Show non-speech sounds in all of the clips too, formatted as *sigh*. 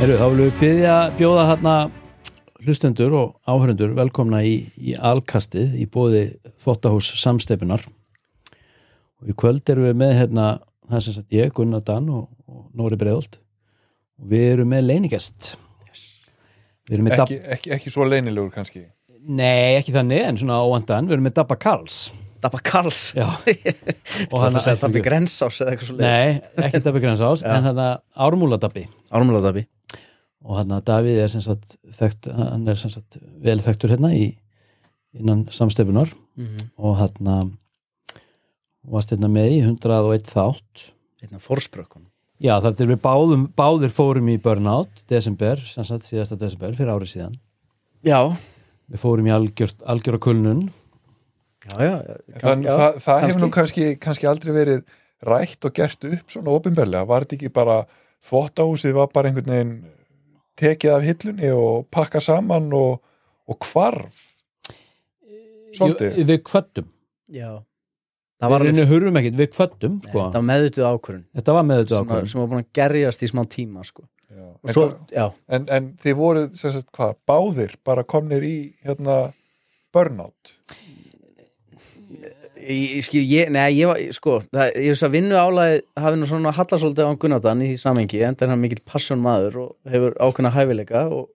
Heru, þá viljum við byggja, bjóða hérna hlustendur og áhörundur velkomna í, í alkastið í bóði þvóttahús samsteipunar. Og í kvöld erum við með hérna, það er sem sagt ég, Gunnar Dan og, og Nóri Breiðolt og við erum með leiningest við erum með ekki, ekki, ekki svo leynilegur kannski? Nei, ekki þannig, en svona óvandan við erum með Dabba Karls. Dabba Karls? Já, *laughs* og hann að segja Dabbi Grensás eða eitthvað svo Nei, ekki Dabbi Grensás, *laughs* en hann að Ármúla Dabbi Ármúla Dabbi og hann að Davíð er sem sagt, þekkt, hann er sem sagt vel þekktur hérna í, innan samsteipunar mm -hmm. og hann að varst hérna með í 101 þátt. Einna fórsprökkun Já, þar er við báðum, báðir fórum í burnout desember, sem sagt síðasta desember fyrir árið síðan. Já. Við fórum í algjör, algjöra kulnun. Já, já, Þann, já það, það hefur nú kannski, kannski aldrei verið rætt og gert upp svona ofinberlega, var þetta ekki bara þvóttahúsið var bara einhvern veginn tekið af hillunni og pakka saman og, og hvarf Svolítið. Við kvöttum Já Það var einu hurrum ekkit, við kvöttum Nei, sko. það var meðutuð ákvörun Þetta var með þetta sem, var- búin að gerjast í smá tíma sko. Já. og En, svo, en, en þið voru sem sagt, hvað, báðir bara komnir í hérna burnout ég, skil, ég, nei, ég var, sko það, ég veist að vinnu álæði hafi nú svona hallasóldi á Gunnardan í því samengi en það er hann mikill passion maður og hefur ákveðna hæfileika og,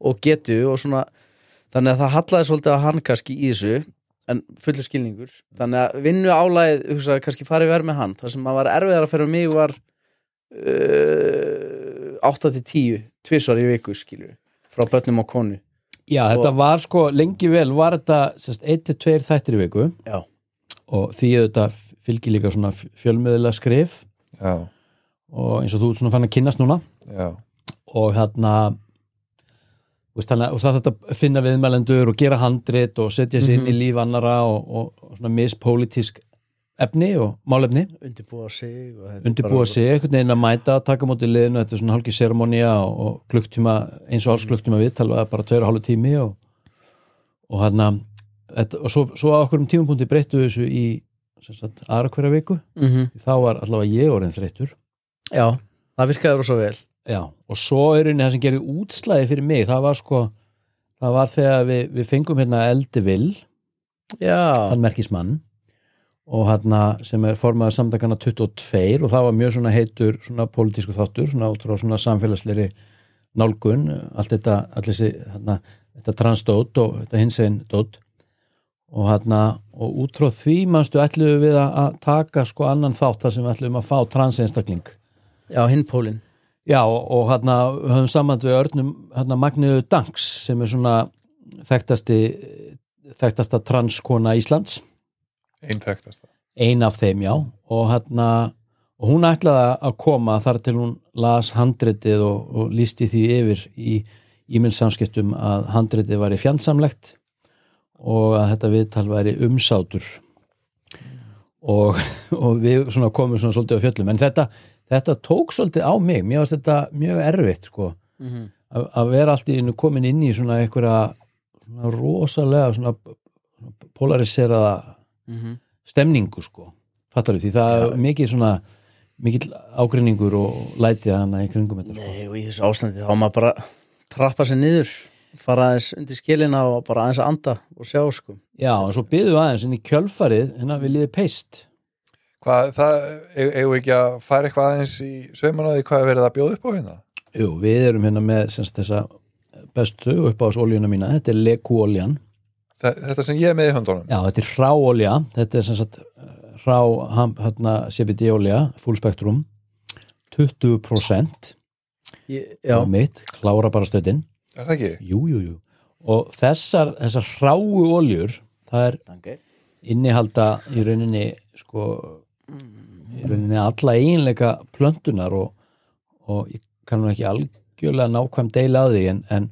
og getu og svona þannig að það hallaði svolítið á hann kannski í þessu en fullur skilningur. Þannig að vinnu álæðið, hugsa, kannski farið verð með hann. Það sem var erfiðar að fyrir mig var uh, 8-10 tvisvar í viku skilju frá börnum og konu. Já, þetta var sko, lengi vel var þetta 1-2 þættir í viku. Já, og því auðvitað fylgir líka svona fjölmiðlega skrif Já, og eins og þú ert svona fann að kynnast núna. Já, og hérna og það þetta að finna viðmælendur og gera handrit og setja sér inn í líf annara og, og, og svona mispolítisk efni og málefni. Undirbúa sig og þetta undirbúa sig, einhvern veginn að mæta taka móti liðinu, þetta er svona hálfgeir seremonía og, og klukktíma, eins og alls klukktíma við tala bara tveir og hálfu tími og, og hérna þetta, og svo, svo á okkur um tímapunkti breyttu þessu í aðra hverja viku. Mhm. þá var allavega ég orðin þreyttur. Já, það virkaði rosa vel. Já, og svo er rauninni það sem gerði útslæði fyrir mig, það var sko það var þegar við, við fengum hérna Eldi Vill, Já, hann merkismann og hérna sem er formaður samtakana 22 og það var mjög svona heitur svona pólitísku þáttur, svona svona samfélagsleiri nálgun allt þetta, allir þessi hérna, þetta transdót og þetta hinsegin dót og hérna og út frá því mannstu ætluðu við að, að taka sko annan þátt þar sem við ætluðum að fá transeinstakling. Já, hinn pólinn. Já, og, og hérna höfum samand við örnum hérna Magniðu Danks sem er svona þekktasti þekktasta transkona Íslands. Einþægtast ein af þeim, já. Og hérna, og hún ætlaði að koma þar til hún las handritið og, og lísti því yfir í e-mail-samskiptum að handritið væri fjandsamlegt og að þetta viðtal væri umsátur. Og, og við svona komum svona svolítið á fjöllum. En þetta, þetta tók svolítið á mig. Mér varst þetta mjög erfitt sko. Mhm. að, að vera allt í einu komin inn í svona einhverja svona rosalega svona polariseraða Mhm. stemningu sko. Fattar því? Það er mikið svona mikill ágrinningur og lætið hana í kringum þetta sko. Nei, og í þessu ástandi þá maður bara trappa sér niður fara aðeins undir skilina og bara aðeins að anda og sjá sko. Já, en svo byggðum við aðeins inn í kjölfarið hérna við liðið peist Hvað, það, e- eigum við ekki að fara eitthvað aðeins í saumanáði hvað er verið að bjóða upp á hérna? Jú, við erum hérna með semst, þessa bestu upp á þessu oljuna mína. Þetta er lekúoljan, Þa- Þetta sem ég er með í höndunum? Já þetta er hráolja þetta er sem sagt hrá ham- hérna CBD olja, full spektrum 20% Ég, Já, á mitt, klára bara stöðin Er það ekki? jú, jú, jú og þessar, þessar hráu oljur það er okay. innihalda í rauninni sko í rauninni alla eiginleika plöntunar og, og ég kann nú ekki algjörlega nákvæm deila að því en, en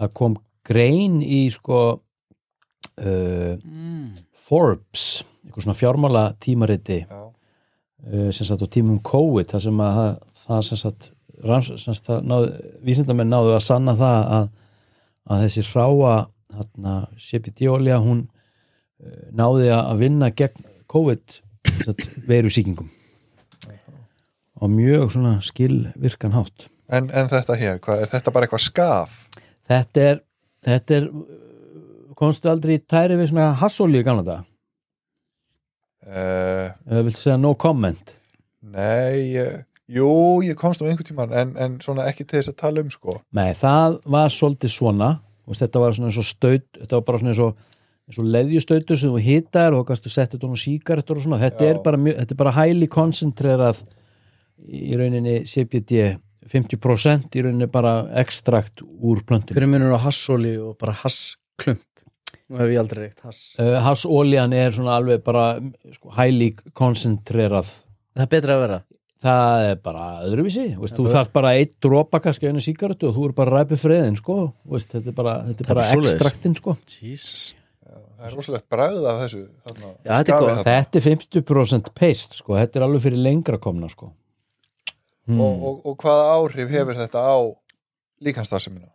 það kom grein í sko uh, mm. Forbes eitthvað svona fjármála tímariti Já. uh, sem sagt á tímum COVID það sem að það, það sem sagt, vísindamenn náðu að sanna það að, að þessi hráa CBD-olja hún uh, náði að vinna gegn COVID sem sagt, veru sýkingum á mjög svona skilvirkan hátt. En, en þetta hér, hvað, er þetta bara eitthvað skaf? þetta er, þetta er komstu aldrei tæri við svona hassólíu þetta Uh, eða viltu segja no comment. Nei, ég, jú, ég komst nú einhvern tímann en, en svona ekki til þess að tala um sko. Nei, það var svolítið svona. Og þetta var svona eins og staut þetta var bara svona eins og, eins og leðjustautur sem þú hitar og kannski setja þetta á sígarettur og svona, þetta Já. er bara þetta er bara hæli koncentrerað í rauninni CBD 50% í rauninni bara ekstrakt úr plöntinu Hver er munur á hassóli og bara hassklump? Nú hef ég aldrei reykt hass. Uh, hassólían er svona alveg bara sko, hæli koncentrerað Það er betra að vera það er bara öðruvísi veist, þú þarf bara eitt dropa kannski einu sígarettu og þú er bara ræpið friðin sko. veist, þetta er bara, þetta er er bara ekstraktin sko. Jesus það er rosalegt bragð af þessu þarna, Já, þetta er þetta er 50% paste sko. þetta er alveg fyrir lengra komna sko. hmm. og, og, og hvaða áhrif hefur þetta á líkanstarfsemina?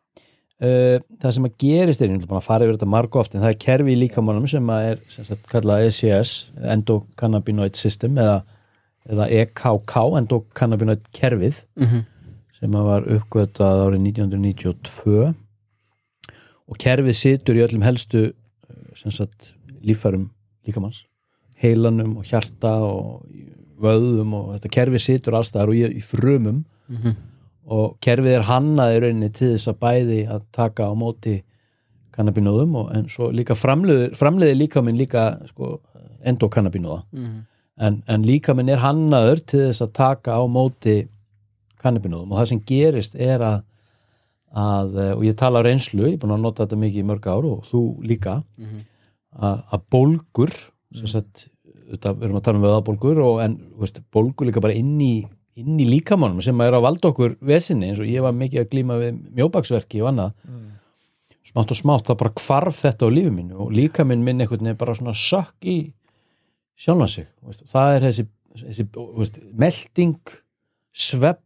uh, það sem að gerist er, ég vil bara fara yfir þetta marg oft en það er kerfi í líkamannum sem að er sem sagt, kallað ECS, endocannabinoid system eða, eða EKK endocannabinoid kerfið mm sem að var uppgötað árið 1992 og kerfið situr í öllum helstu eh, sem sagt líffærum líkamanns heilanum og hjarta og vöðum og þetta kerfið situr allstaðar og í, í frumum. Og kerfið er hannað í rauninni til þess að bæði að taka á móti kannabinóðum en svo líka framleiði, framleiði líkaminn líka sko, endokannabinóða en, en líkaminn er hannaður til þess að taka á móti kannabinóðum. Og það sem gerist er að, að eh, og ég tala reynslu, ég er búin að nota þetta mikið í mörg ár og þú líka að, að bólgur sem sagt, við erum að tala um vöðabólgur og en veist, bólgur líka bara inn í, inn í líkamannum sem er að valda okkur vesinni eins og ég var mikið að glíma við mjóbaksverki og annað. Smátt og smátt, það bara hvarf þetta á lífi mínu og líkaminn minn einhvern veginn bara svona sökk í sjálfan sig veist, það er þessi, þessi veist, melding svepp,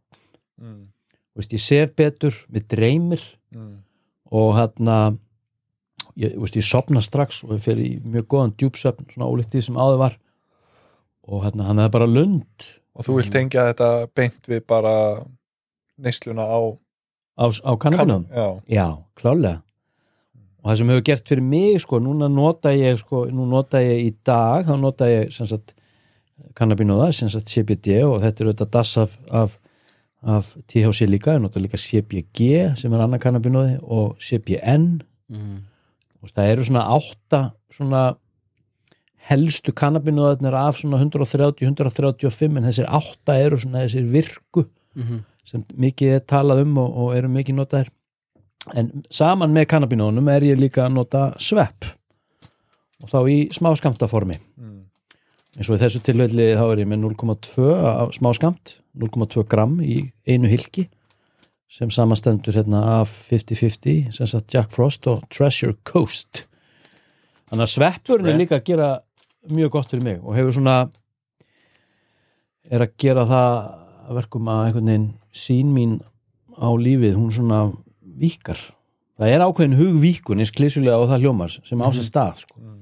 Mm. veist, ég sef betur við dreymir. Mm. og hérna ég, ég sopna strax og ég fer í mjög góðan djúpsöfn, svona ólíkt því sem áður var. Og hérna, hann er bara lund. Og þú vilt tengja þetta beint við bara neysluna á á, á kannabinum já, Já, klálega og það sem hefur gert fyrir mig sko, núna nota ég sko, nú nota ég í dag þá nota ég sem sagt kannabinóða, sem sagt CBD og þetta er auðvitað das af, af, af THC líka, ég nota líka CBG sem er annað kannabinóði og CBN og það eru svona átta svona helstu kannabinóðarnir af svona 130-135 en þessir átta eru svona þessir virku sem mikið er talað um og, og eru mikið notaðir en saman með kannabinónum er ég líka að nota svepp. Og þá í smáskamtaformi mm. eins og í þessu tilfelli þá er ég með 0,2 af smáskamt 0,2 gram í einu hilki sem samastendur hérna af 50-50 sem sagt Jack Frost og Treasure Coast. Þannig að sveppurinn er líka að gera mjög gott fyrir mig og hefur svona er að gera það að verkum að einhvern veginn sín mín á lífið, hún svona víkar. Það er ákveðin hugvíkun eins klísulega á það hljómar sem á sér stað sko. Mm.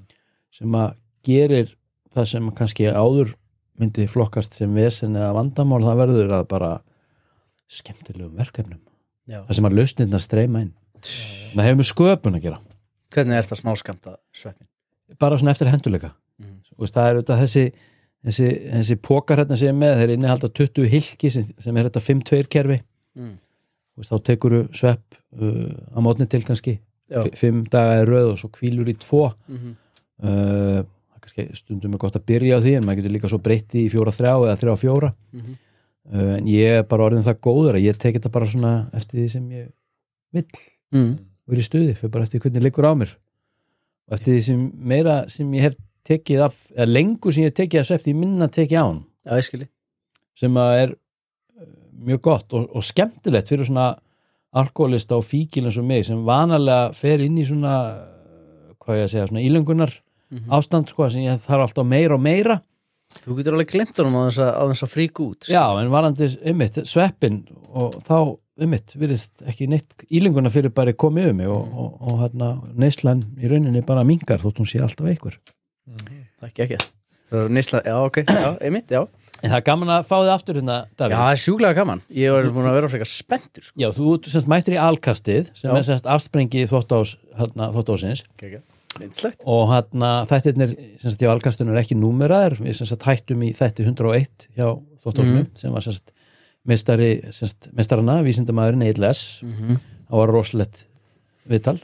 sem að gerir það sem kannski áður myndi flokkast sem vesen eða vandamál það verður að bara skemmtilegum verkefnum Já. það sem að lausnirna streyma inn það hefur með sköpun að gera Hvernig er þetta smáskamta sveppin? bara svona eftir henduleika Mhm. og það er auðvitað þessi þessi, þessi pókar hérna sem ég er með þeir innihalda 20 hilki sem, sem er þetta 5-2 kerfi Mm. Þú veist, þá tekur svepp uh, á mótni til kannski. Fimm daga er röð og svo kvílur í tvo. Uh, Mhm. það er kannski stundum er gott að byrja á því en maður getur líka svo breytti í fjóra þrjá eða þrjá fjóra. Mhm. uh, en ég er bara orðin það góður að ég tek þetta bara svona eftir því sem ég vill. Mm. verið stuði, fyrir bara eftir hvernig liggur á mér. Og eftir því sem meira sem ég hef tekið af, eða lengur sem ég hef tekið af svepp því minna tekið á hann. Sem að er uh, mjög gott og, og skemmtilegt fyrir svona alkoholista og fíkil eins og mig sem vanalega fer inn í svona hvað ég að segja, svona ílöngunar Mhm. ástand sko, sem ég þarf alltaf meira og meira. Þú getur alveg glemt honum á þess að, fríka út sko. já, en varandi ymmit, sveppin og þá ymmit, virðist ekki neitt ílönguna fyrir bara komið um mig og, og, og hérna, neyslan í rauninni bara mingar þótt hún sé alltaf einhver. Það er ekki. Ekki Nýsla, já, ok, já, einmitt, já En það er gaman að fá þið aftur hérna, Já, Davíð það er sjúklega gaman. Ég var búin að vera frekar spenntur sko. Já, þú semst mættur í alkastið sem Já. er semst afsprengi þóttás, hérna, þóttásins Vinslegt og hérna þættirnir semst í alkastinu er ekki númeraðir. Við semst hættum í þætti 101 hjá þóttásinu sem var semst mestari, semst mestarana, vísindamæðurinn Egil S. Það var rosalett viðtal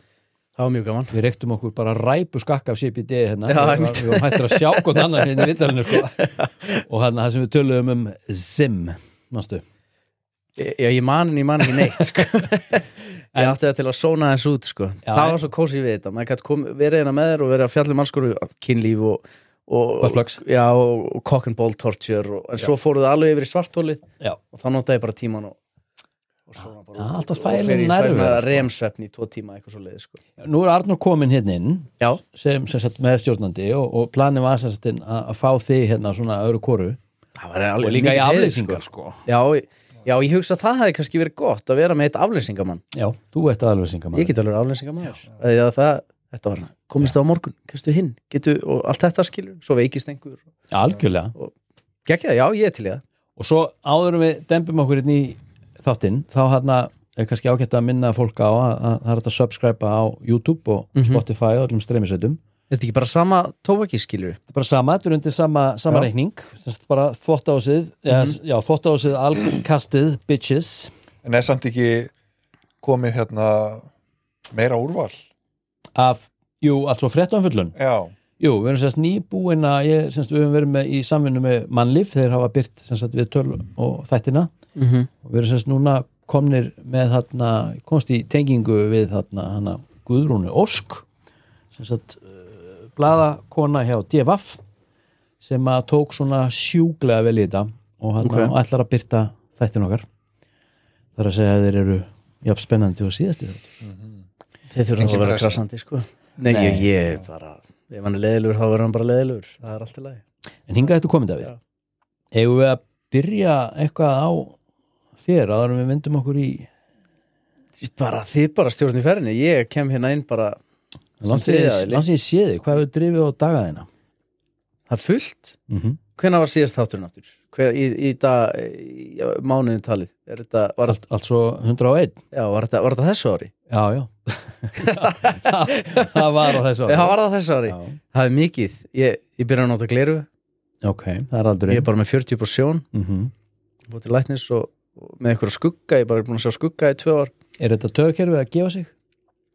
Það var mjög gaman. Við reyktum okkur bara ræpu skakka af CBD hérna, Já, við, varum hættir að sjá hvern annar hérna í viðtalinu sko. *laughs* og hérna það sem við töluðum um Zim, mástu Já, ég man en ég man ekki neitt sko. *laughs* Ég átti það til að sóna þess út sko. Já, Það en- var svo kósi við þetta. Maður kom, verið hérna með þér og verið að fjalla um alls konar kynlíf og, og, já, og, cock and ball torture og, En svo fóruð alveg yfir í svartólið Já, og þá notaði ég bara tíman og, og svo bara Já, alltaf og þægileg nærvera, sko. remsvefn í tvo tíma eitthvað svo leið sko. nú er Arnur komin hérna inn Já, sem, sem meðstjórnandi og, og planið var að, að fá þig hérna svona það var og líka í aflýsingar sko. Já, já, ég hugsa að það hefði kannski verið gott að vera með eitt aflýsingamann Já, þú ert aðalveysingar Ég get alveg aflýsingamann þetta var komist á morgun, kannstu hinn getu, og allt þetta skilur, svo veikist einhver Algjörlega. Gekja, já, ég er til það. Og svo áður en við dembum okkur inn í þáttinn þá hérna er kannski ágætt að minna fólk á að, að það er að subscriba á YouTube og Mhm. Spotify og öllum streymisveitum. Þetta er ekki bara sama tóbaki skilur þetta er bara sama, þetta er undir sama, sama reikning. Þess að bara þvóttásið mm já, þvóttásið alkastið bitches. En er samt ekki komið hérna meira úrval? af, jú, allt svo fréttanfullun Já, jú, við erum sérst nýbúin að ég, sérst, við höfum verið með í samvinnu með mannlif þeir hafa byrt sérst við töl og þættina mm -hmm. og við erum sérst núna komnir með þarna, komst í tengingu við þarna hana Guðrúnu Ósk sem sagt uh, bladakona hjá DFF sem að tók svona sjúglega vel í þetta og hann Ok. okay. ætlar að byrta þættin okkar þar að segja að þeir eru jafn spennandi og síðasti þátt Þeir þurfa Engin að vera krassandi sko Nei, Nei. Ég, ég er bara Ef hann er leðilegur, þá verður hann bara leðilegur Það er allt í lagi en hingað þetta komið Davíð Já. eigum við að byrja eitthvað á þér en við myndum okkur í Bara þið bara stjórn í ferðinni Ég kem hérna inn bara þriðja aðili. landsins séði, hvað hefur drifið á dagaðina Það er fullt mm -hmm. Hvenær var síðast þátturinn áttur? Hver, í, í dag, mánuðin talið er þetta, var, allt, allt svo 101 já, var, þetta, var þetta þessu ári? Já, já það, *laughs* það var á þessu ári. Já, var það þessu ári? Já. Það er mikið, ég, ég byrja að nota gleru Ok, það er aldrei Ég er bara með 40 på sjón mm -hmm. Búið til læknis og með einhverja skugga Ég er bara búin að sjá skugga í tvö ár. Er þetta tögkerfið að gefa sig?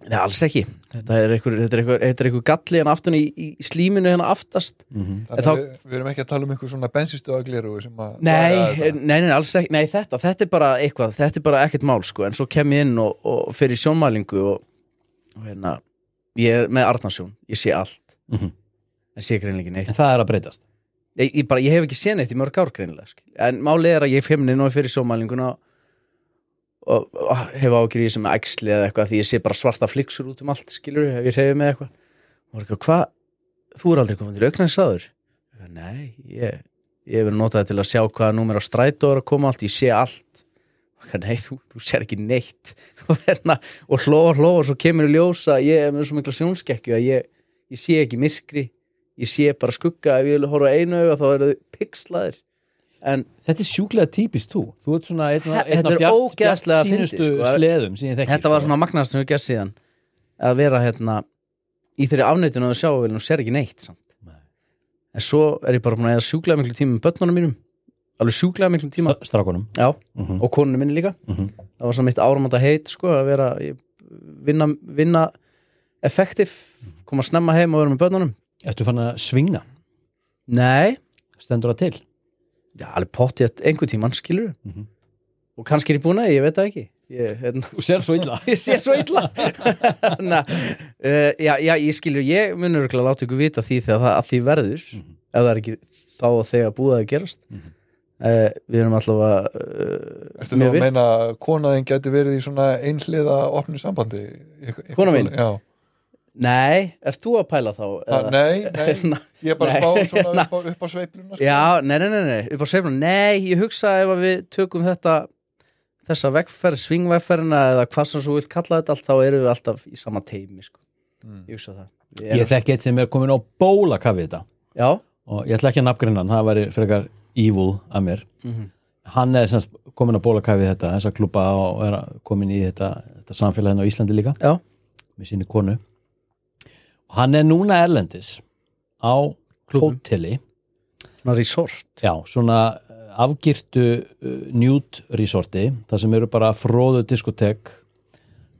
Nei, alls ekki. Þetta er einhver, þetta er einhver, þetta er einhver galli hérna aftan í, í, slíminu hérna aftast. Mm -hmm. þannig þá- að við, við erum ekki að tala um einhver svona bensinstöðagleru sem að Nei, nei, nei, alls ekki. Nei, þetta, þetta er bara eitthvað, þetta er bara ekkert mál sko, en svo kem ég inn og, og fer í sjónmælingu og, og hérna ég er með Arnarsjón, ég sé allt. Mhm. en sé greinlega ekki neitt. En það er að breytast ég, ég, bara, ég hef ekki séð neitt í mörg ár greinilega en málið er að ég fem inn og fer í sjónmælinguna og, og hef ágjur í sem æxli eða eitthvað því ég sé bara svarta fliksur út um allt skilur, ef ég reyfi með eitthvað. Og eitthvað, hvað, þú er aldrei komin til auknæðinsaður nei, ég ég hef verið notað til að sjá hvaða númer á strætó er að koma allt, ég sé allt. Og hvað, nei, þú, þú sér ekki neitt. *laughs* Og, hérna, og hló og hló og svo kemur ljósa, ég er með svo mikla sjónskekkju að ég, ég sé ekki myrkri ég sé bara skugga, ef ég vil horfa einu auga þá eru þau pixlaðir en Þetta er sjúklega típist þú Þú ert svona einn af- Þetta einn af er bjart, bjart sínustu sko. sleðum sem ég þekki þetta var svona magnast sem við gerst síðan að vera hérna í þeirri afneitinu að sjá og sér ekki neitt samt. Nei. en svo er ég bara búin að eða sjúklega miklu tíma með börnunum mínum alveg sjúklega miklu tíma Stra- Strákunum Já, Mhm. og konunum minni líka Mhm. það var svona mitt áramönda heit sko, að vera vinna, vinna effektiv koma snemma heim og vera með börnunum Ertu fann að svinga? nei, Stendur það til? já, alveg pottið einhver tíman skilur Mhm. og kannski er ég búin að, ég veit það ekki ég, hérna, Þú sér svo illa *laughs* ég sé svo illa *laughs* Na, uh, já, já, ég skilur ég munur að láta ykkur vita því þegar það að því verður Mhm. ef það er ekki þá og þegar búið að gerast Mhm. uh, við erum allavega uh, Ertu þá að meina að konaðin geti verið í svona einhliða opnu sambandi? Eitthvað- eitthvað Kona mín? svoleið? Já. Nei, ert þú að pæla þá? Ha, *laughs* nei, nei, ég er bara spáð svona upp á, upp á sveipluna sko. já, nei, nei, nei, nei, upp á sveiflun nei, ég hugsa ef að við tökum þetta þessa vegferð, svingvegferðina eða hvað sem svo vilt kalla þetta allt þá erum við alltaf í sama teimi sko. Mm. ég hugsa það Við Ég erum- þekki eitt sem er komin á bóla kafið þetta já, og ég ætla ekki að nafngreina hann, það væri frekar evil að mér Mhm. hann er semst komin að bóla kæfið þetta þessa klúpa og er komin í þetta, þetta samfélagin á Íslandi líka Já, með síni konu hann er núna erlendis á hóteli svona resort já, svona eh, afgirtu uh, njút resorti það sem eru bara fróðu diskotek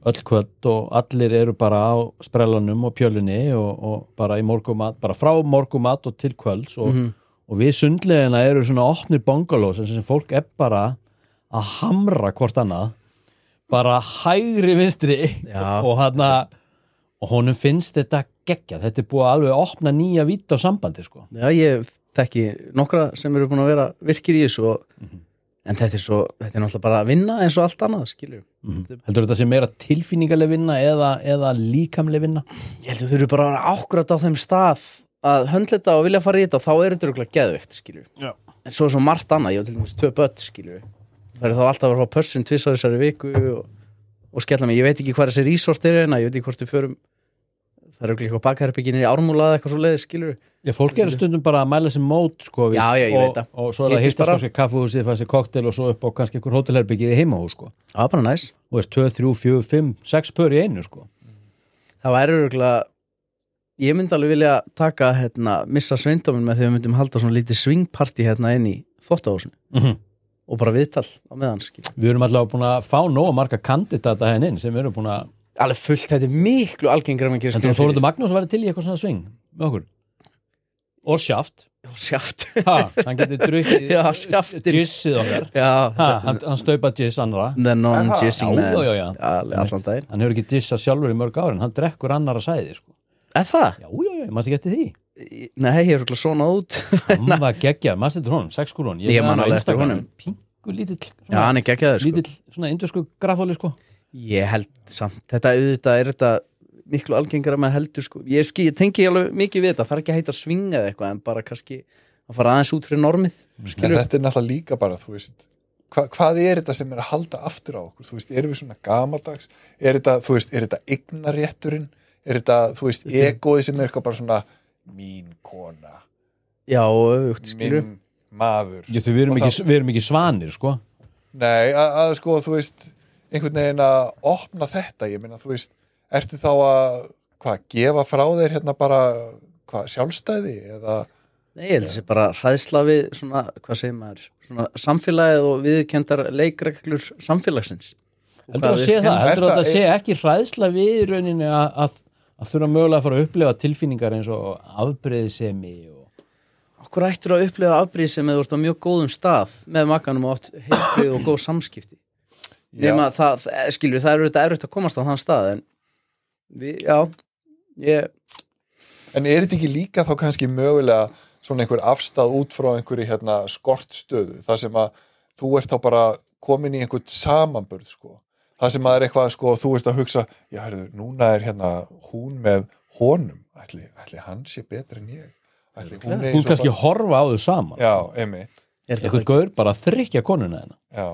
öll kvöld og allir eru bara á sprellanum og pjölunni og, og bara í morgumat, bara frá morgumat og til kvölds og, Mhm. og við sundlegina eru svona opnir bungalows sem, sem fólk er bara að hamra hvort annað bara hægri vinstri Já. og hann og honum finnst þetta geggja þetta er búið að alveg opna nýja vít á sambandi sko. Já, ég þekki nokkra sem eru búin að vera virkir í þessu og, en þetta er svo, þetta er náttúrulega bara að vinna eins og allt annað, skilur heldur þetta sé meira tilfinningaleg vinna eða, eða líkamleg vinna? Ég held að þau eru bara að vera ákvörð á þeim stað að höndlita og vilja fara í þetta og þá er þetta örugglega geðveikt, skilur Já. En svo er svo margt annað, ég var til dæmis tvö börn, skilur Það er þá alltaf að fara á pössun tvissar þessari viku og, og skella mig, ég veit ekki hvað þessi resort er en ég veit ekki hvort við förum það er örugglega eitthvað bakherbyggin í ármúla eða eitthvað svo leiði, skilur Já, fólk eru stundum bara að mæla sér mót sko, víst, Já, já, ég og, veit það. og svo er það bara. kannski kaffehúsið, fæði sér koktel og svo upp á kannski einhver hótelherbyggið í heimahús sko. Var bara næs og veist, 2, 3, 4, 5, 6 pör í einu sko. Það væri örugglega ég myndi alveg vilja taka hérna, missa sveindómin með því við myndum halda svona lítið swingparty hérna inn í þóttahúsinu mm og bara viðtal á meðan skilur. Við erum allavega búin að fá nóga marga kandidata henni inn sem við erum búin að alveg fullt, þetta er miklu algengra en að skilur Þórundur Magnús væri til í eitthvað svona sving með okkur? Og sjáft hann getur drukkið gissið okkar. Ha, hann, hann staupað giss annara the non-jissing man. Hann hefur ekki dissað sjálfur í mörg árin hann drekkur annara sæði sko. er það? já, já, já, maður eftir því? Nei, ég er örugglega svona út. Hann var geggjað, maður stættur honum, sex skrún Ég man alveg eftir honum. pingu lítill já, hann er geggjaður sko. lítill, svona indusku grafóli sko. Ég held samt, þetta auðvitað er þetta miklu algengra með heldur sko. ég, skil, ég tengi alveg mikið við þetta. Það er ekki að heita svinga eða eitthvað en bara kannski að fara aðeins út fyrir normið En þetta er náttúrulega líka bara, þú veist hva, hvað er þetta sem er að halda aftur á okkur? Þú veist, erum við svona gamaldags? Er þetta, þú veist, er þetta eignarétturinn er þetta, þú veist, egoið sem er eitthvað bara svona mín kona já, öfugt, skilur minn maður. Já, við, erum ekki, við erum ekki svanir sko. Nei, að, að sko, þú veist einhvern veginn að opna þetta ég meina, þú veist, ertu þá að hvað, gefa frá þér hérna bara hvað, sjálfstæði eða Nei, ég held þessi bara hræðsla við svona, hvað segir maður, svona samfélagið og viðkendar leikreglur samfélagsins. Heldur að heldur að Er það sé ekki hræðsla við í rauninni að, að, að þurfa mögulega að fara að upplefa tilfinningar eins og afbreyðisemi og Okkur ættur að upplega afbrýð sem eða úrst á mjög góðum stað með makanum og átt heilbrið og góð samskipti. Nefna það, það, skilur, það er auðvitað erfitt að komast á þann stað en við, já, ég, En er þetta ekki líka þá kannski mögulega svona einhver afstað út frá einhverju hérna skortstöðu, það sem að þú ert þá bara komin í einhvern samanburð sko, það sem að er eitthvað sko, þú ert að hugsa, já herðu, núna er hérna hún með honum. Ætli, ætli hann sé betur en ég? Ætli hún er hún svo kannski horfa á þau saman. Já, einmitt, er það eitthvað gaur bara að þrykja konuna hennar já,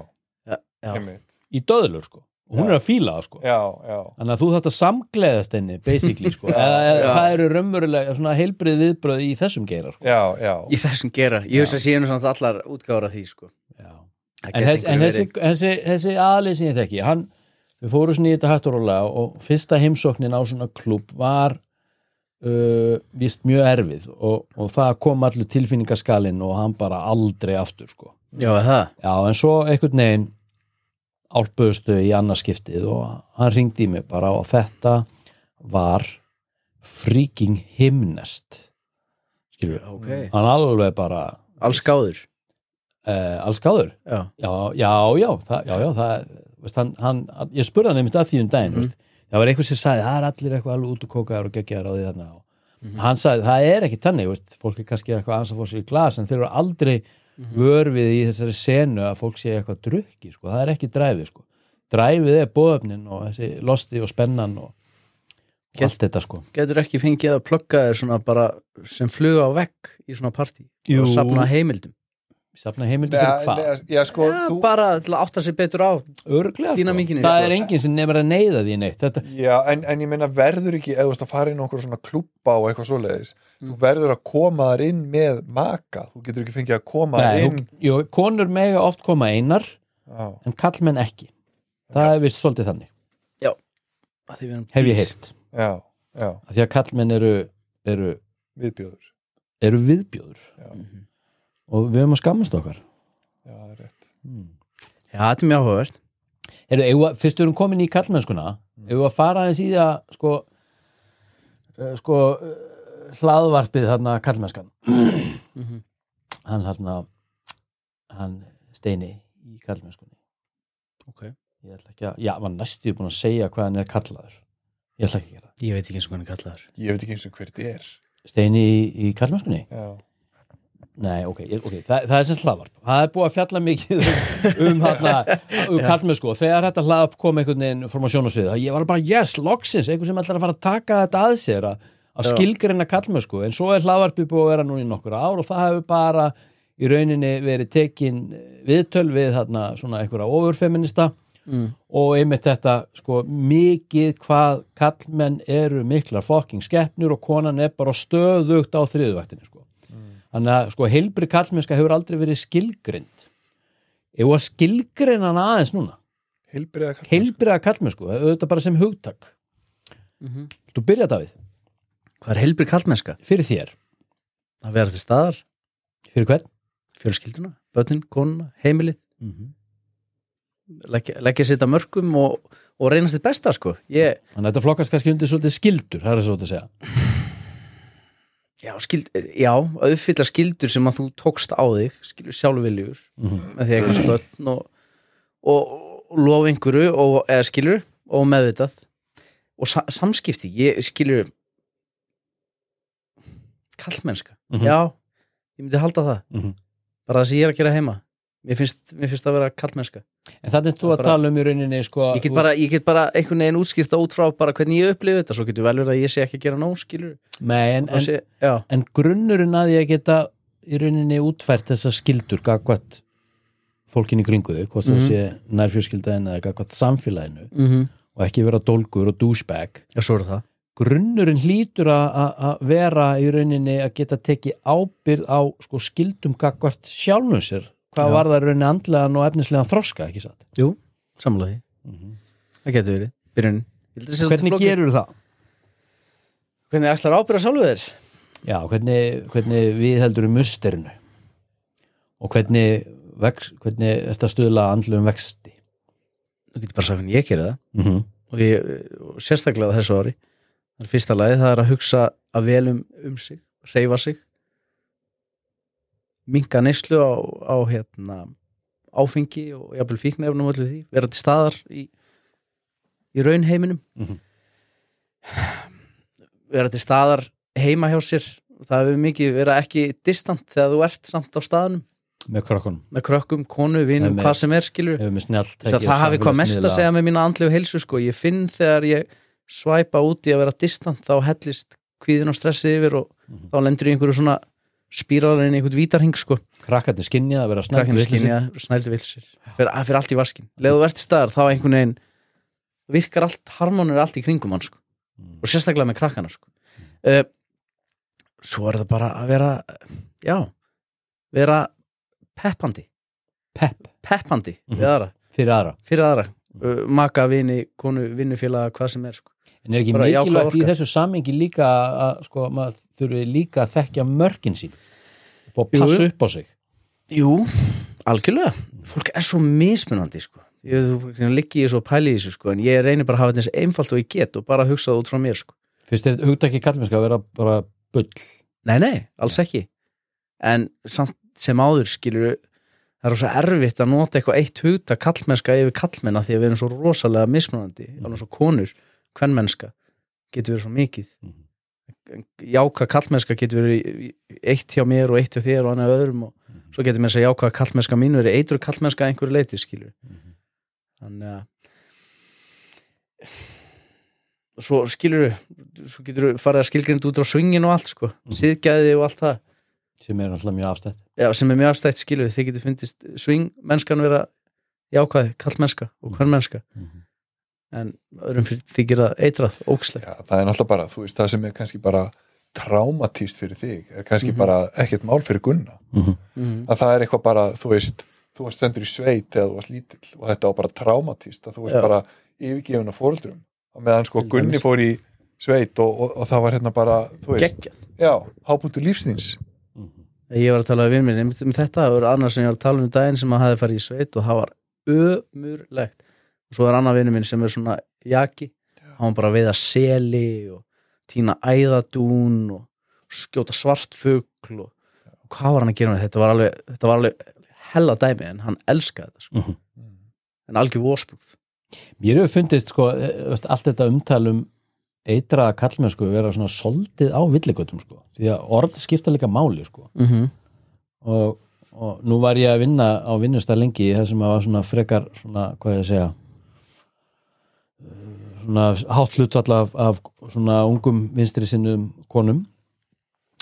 Já, já. einmitt í döðlur sko, og hún Já. er að fíla það sko Já, já, þannig að þú þátt að samgleðast henni basically sko, *laughs* eða, eða Já. það eru raunverulega svona heilbrið viðbröð í þessum geira sko. já, já í þessum gera. Ég veist að séu samt allar útgára því, sko. En, þess, en þessi, þessi, þessi aðlið sem ég þekki hann, við fórum svona í þetta hætt og fyrsta heimsóknin á svona klúb var uh, vist mjög erfið og, og það kom allur tilfinningaskalinn og hann bara aldrei aftur sko. Já, er það. já en svo einhvern veginn álböðustu í annarskiptið og hann ringdi í mig bara og þetta var freaking himnest skilur við, Ok. hann alveg bara Alls gáður. uh, alls gáður Já. já, já, já, það, já, já það, veist, hann, hann, ég spurði hann einmitt að því um daginn Mhm. veist, það var eitthvað sem sagði, það er allir eitthvað alveg út og kókaðar og geggjaðar á því þarna og Mhm. hann sagði, það er ekki tannig veist, fólk er kannski eitthvað aðeins að fór sér í glas en þeir eru aldrei Mhm. vörfið í þessari senu að fólk sé eitthvað drukki sko. það er ekki dræfið sko. dræfið er bóöfnin og þessi losti og spennan og, og allt þetta sko Getur ekki fengið að plugga þér svona bara sem fluga á vegg í svona partí og safna heimildum. Safna heimildi fyrir hvað? já, sko, ja, þú, bara til að átta sig betur á örglega sko. Það sko. er enginn sem nefnir að neyða því neitt. Þetta, já, en, en ég meina verður ekki eða þú veist að fara inn á okkur svona klúbba og eitthvað svoleiðis, Mm. þú verður að koma þar inn með maka, þú getur ekki fengið að koma nei, inn. hún, jú, konur mega oft koma einar já, en kallmenn ekki. Það er vist svolítið þannig, Að því við erum hef ég heyrt. Já, já, að því að kallmenn eru, eru, viðbjóður. eru viðbjóður. Já, Mhm. Og við höfum að skammast okkar. Já, það er rétt. Já, þetta er mjög áhugavert. Við- fyrst við erum komin í kallmennskuna ef við að fara aðeins í það sko, uh, sko uh, hlaðvarpið þarna kallmennskan Mhm. hann þarna hann steini í kallmennskunni Ok. ég ætla ekki að, já, var næstu búin að segja hvað hann er kallaður. Ég ætla ekki að gera það. Ég veit ekki eins og hvað hann kallaður. Ég veit ekki eins og hver þetta er. Steini í, í kallmennskunni já, Nei, ok, ég- ok, það, það er sem hlaðvarp. Það er búið að fjalla mikið um, um, *laughs* um kallmennsku og þegar þetta hlaðvarp kom einhvern veginn fór maður sjónasvið ég var bara, yes, loksins, einhver sem ætlar að fara að taka þetta að sér að, að skilgreina kallmennsku en svo er hlaðvarpið búið að vera núna í nokkur ár og það hefur bara í rauninni verið tekin viðtöl við þarna svona einhverja ofurfeminista mm. og einmitt þetta sko mikið hvað kallmenn eru miklar fokking skeppnur og konan er bara stöðugt á þriðuvaktinni sko. Þannig að sko heilbri kallmennska hefur aldrei verið skilgrind ef að skilgreina hana aðeins núna heilbriða kallmennsku. heilbriða kallmennsku, auðvitað bara sem hugtak Mhm. þú byrja Davíð, Hvað er heilbrið kallmennska? fyrir þér Að vera til staðar, fyrir hvern? fjölskylduna, börnin, konuna, heimilið Mm -hmm. leggja, leggja sitt að mörgum og, og reynast þitt besta sko ég, þannig að þetta flokkast kannski undir svolítið skildur það er svo að segja já, skild, já, að uppfylla skildur sem að þú tókst á þig skilur sjálfviljur mm -hmm. með því að eignast börn og, og, og lofa einhverju og, eða skilur og meðvitað og sa, samskipti, ég skilur kallmennska Mhm. já, ég myndi halda það Mhm. bara það sem ég er að gera heima mér finnst, mér finnst að vera kallmennska. En þannig þú Það er að bara- tala um í rauninni sko, ég get, bara, ég get bara einhvern veginn útskýrta út frá bara hvernig ég upplifi þetta, svo getur vel verið að ég sé ekki að gera nóg skilur Nei, en, en, sé, en grunnurinn að ég geta í rauninni útfært þessar skildur gagvat fólkinni kringu þau hvort það Mhm. sé nærfjörskildaðin eða gagvat samfélaginu mm -hmm. og ekki vera dólgur og douchebag. Já, svo er það. Grunnurinn hlýtur að- að að vera í rauninni að geta tekið ábyrð á sko, skildum gagvart sjálfum sér hvað Já. var það rauninni andlegan og efnislegan þroska, ekki satt? Jú, samlega því, það getur verið byrjunin. Hvernig gerur það? hvernig ætlar ábyrða sjálfu þér? Já, hvernig, hvernig við heldur um musterinu? Og hvernig, vex, hvernig er þetta stuðla andlum vexti? Þú getur bara sagt hvernig ég gera það. Mm -hmm. og, ég, og sérstaklega þessu ári. Það er fyrsta lagi, það er að hugsa að vel um, um sig, reyfa sig minka neyslu á, á hérna, áfengi og jafnvel fíknefnum og öllu því, vera til staðar í, í raunheiminum Mhm. vera til staðar heima hjá sér það hefur mikið vera ekki distant þegar þú ert samt á staðanum með krökkunum með krökkum, konu, vinum, hvað sem er skilur snjált það, það hafi hvað mest að segja með mína andlegu heilsu sko. ég finn þegar ég svæpa út í að vera distant þá hellist kvíðin og stressi yfir og Mhm. þá lendur í einhverju svona spíralin í einhvern vítarhing sko. krakkarnir skinja að vera snældu vilsir fyrir, fyrir allt í vaskin, leðu í staðar þá einhvern veginn virkar allt harmonur allt í kringum hann sko. Mm. og sérstaklega með krakkana sko. uh, svo er það bara að vera já vera peppandi. Pepp. Peppandi við aðra, fyrir aðra. Fyrir aðra uh, maka, vini, konu, vinnufélaga hvað sem er sko. en er ekki Bara mikilvægt í þessu samengi líka að sko, maður þurfi líka að þekkja mörkin sín og passa upp á sig Jú, algjörlega fólk er svo mismunandi sko. ég liggi ég svo pæli í þessu sko. en ég reynir bara að hafa þetta eins einfalt og ég get og bara hugsa það út frá mér sko. fyrst er hugtaki kallmennska að vera bara bull nei, nei, alls ekki en samt sem áður skilur það er svo erfitt að nota eitthvað eitt hugta kallmennska yfir kallmenna því að við erum svo rosalega mismunandi Mhm. alveg svo konur, kvennmennska getur verið svo mikið Mhm. jáka kallmennska getur verið eitt hjá mér og eitt hjá þér og annað öðrum og Mhm. svo getur mér að segja jáka kallmennska mínu verið eitur kallmennska einhverju leiti skilur Mhm. þannig að svo skilur svo getur farið að skilgrind út á svingin og allt sko, Mhm. síðgæði og allt það sem er alltaf mjög afstætt. Já, sem er mjög afstætt skilur þið getur fundist swing mennskan vera jákvæð, kall mennska og hvern mennska. En öðrum fyrir þykir það eitrað, ógslegt Já, það er náttúrulega bara, þú veist, það sem er kannski bara traumatíst fyrir þig er kannski Mhm. bara ekkert mál fyrir Gunna. Mhm. mm. að það er eitthvað bara, þú veist þú varst sendur í sveit eða þú varst lítill og þetta var bara traumatíst, að þú varst Já. bara yfirgefin af fóreldrum og meðan sko Gunni fór í sveit og, og, og það var hérna bara, þú veist geggjað. já, hábútu lífsnins ég var að tala við vinn minn um þetta, það var annars sem ég var að tala um daginn sem að hafi farið í sveit og það var ömurlegt. Og svo er annar vinnu minn sem er svona jaki, hann var bara að veiða seli og tína æðadún og skjóta svartfugl og, og hvað var hann að gera með þetta? Var alveg, þetta var alveg hella dæmi en hann elskaði þetta sko. Mhm. en algjör vóspúð Mér hefur fundist sko, eh, allt þetta umtalum eitraða kallmennsku vera svona soldið á villigötum sko. því að orð skipta líka máli sko. mm -hmm. og, og nú var ég að vinna á vinnustæð lengi það sem að var svona frekar svona, hvað ég að segja eh, svona hátt hlutvall af, af svona ungum vinstri sinnum konum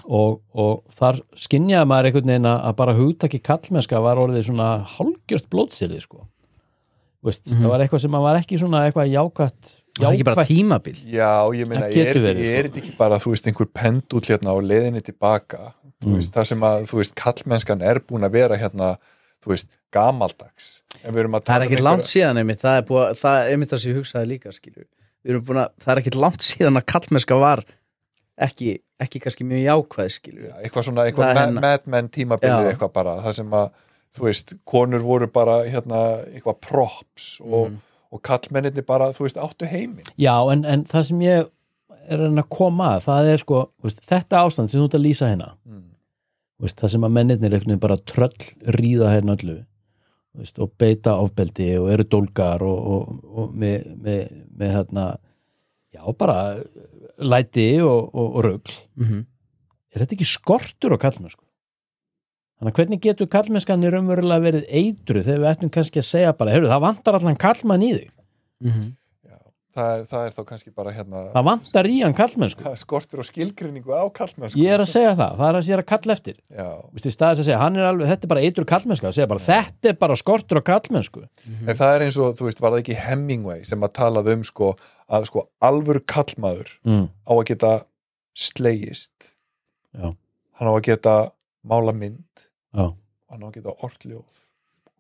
og, og þar skinjaði maður einhvern veginn að bara hugtaki kallmennska var orðið svona hálgjört blótsýrði sko Veist, Mhm. það var eitthvað sem var ekki svona eitthvað jákvætt það er ekki bara tímabil Já, ég meina, er, er, er sko. þetta ekki bara, þú veist, einhver pendúl hérna á leiðinni tilbaka þú Mm. veist, það sem að, þú veist, kallmennskan er búin að vera hérna, þú veist, gamaldags en við erum að það er um einhverja- langt síðan einmitt það er, búið, að- það er einmitt það sem ég hugsaði líka skilur. við erum búin að, það er ekkert langt síðan að kallmennska var ekki, ekki kannski mjög jákvæð skilur. Já, eitthvað svona, eitthvað er ma- hennar. Mad Men tímabilið eitthvað bara, það sem að þú veist, konur voru bara hérna, eitthvað props og, Mhm. Og kallmenninni bara, þú veist, áttu heiminn Já, en, en það sem ég er að koma að, það er sko veist, þetta ástand sem þú ert að lýsa hérna mm. veist, það sem að mennirnir einhvern veginn bara tröll ríða hérna öllu veist, og beita ofbeldi og eru dólgar og, og, og með, með, með hérna já, bara læti og, og, og rugl mm -hmm. er þetta ekki skortur á kallmennsku? Þannig að hvernig getur kallmennskan í raunverulega verið eitru þegar við ættum kannski að segja bara, heyrðu, það vantar allan kallmann í þig? Já, það, er, það er þá kannski bara hérna það vantar í hann kallmennsku það *laughs* skortur og skilgreiningu á kallmennsku ég er að segja það, það er að segja að kalla eftir. Já, Vist, í staðis að segja, hann er alveg, þetta er bara eitru kallmennska að segja bara, þetta er bara skortur á kallmennsku en það er eins og, þú veist, var það ekki Hemingway sem að talað um, sko, að sko alvöru kallmaður mm. á að geta slegist. Já. hann á að geta mála mynd Já. hann á að geta ortljóð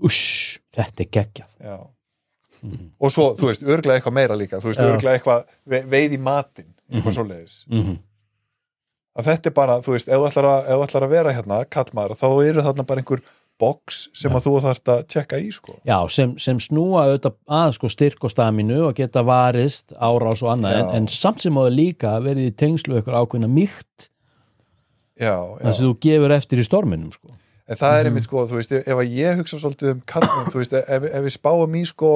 Úss, þetta er geggjað Já. mm. og svo, þú veist, örglega eitthvað meira líka þú veist, Já. örglega eitthvað ve veið í matinn eitthvað Mhm. svoleiðis Mm að þetta er bara, þú veist, ef þú ætlar að, ef þú ætlar að vera hérna, kallmaður, þá eru þarna bara einhver box sem að þú þarft að tjekka í, sko Já, sem, sem snúa auðvitað að sko styrk og og geta varist árás og annað, en, Já. en samt sem áður líka verið í tengslu ykkur ákveðna mýkt já, já, sem þú gefur eftir í storminum sko. En það er Mhm. einmitt, sko, þú veist, ef, að ég hugsa svolítið um kallmenn, þú veist, ef, ef við spáum í, sko,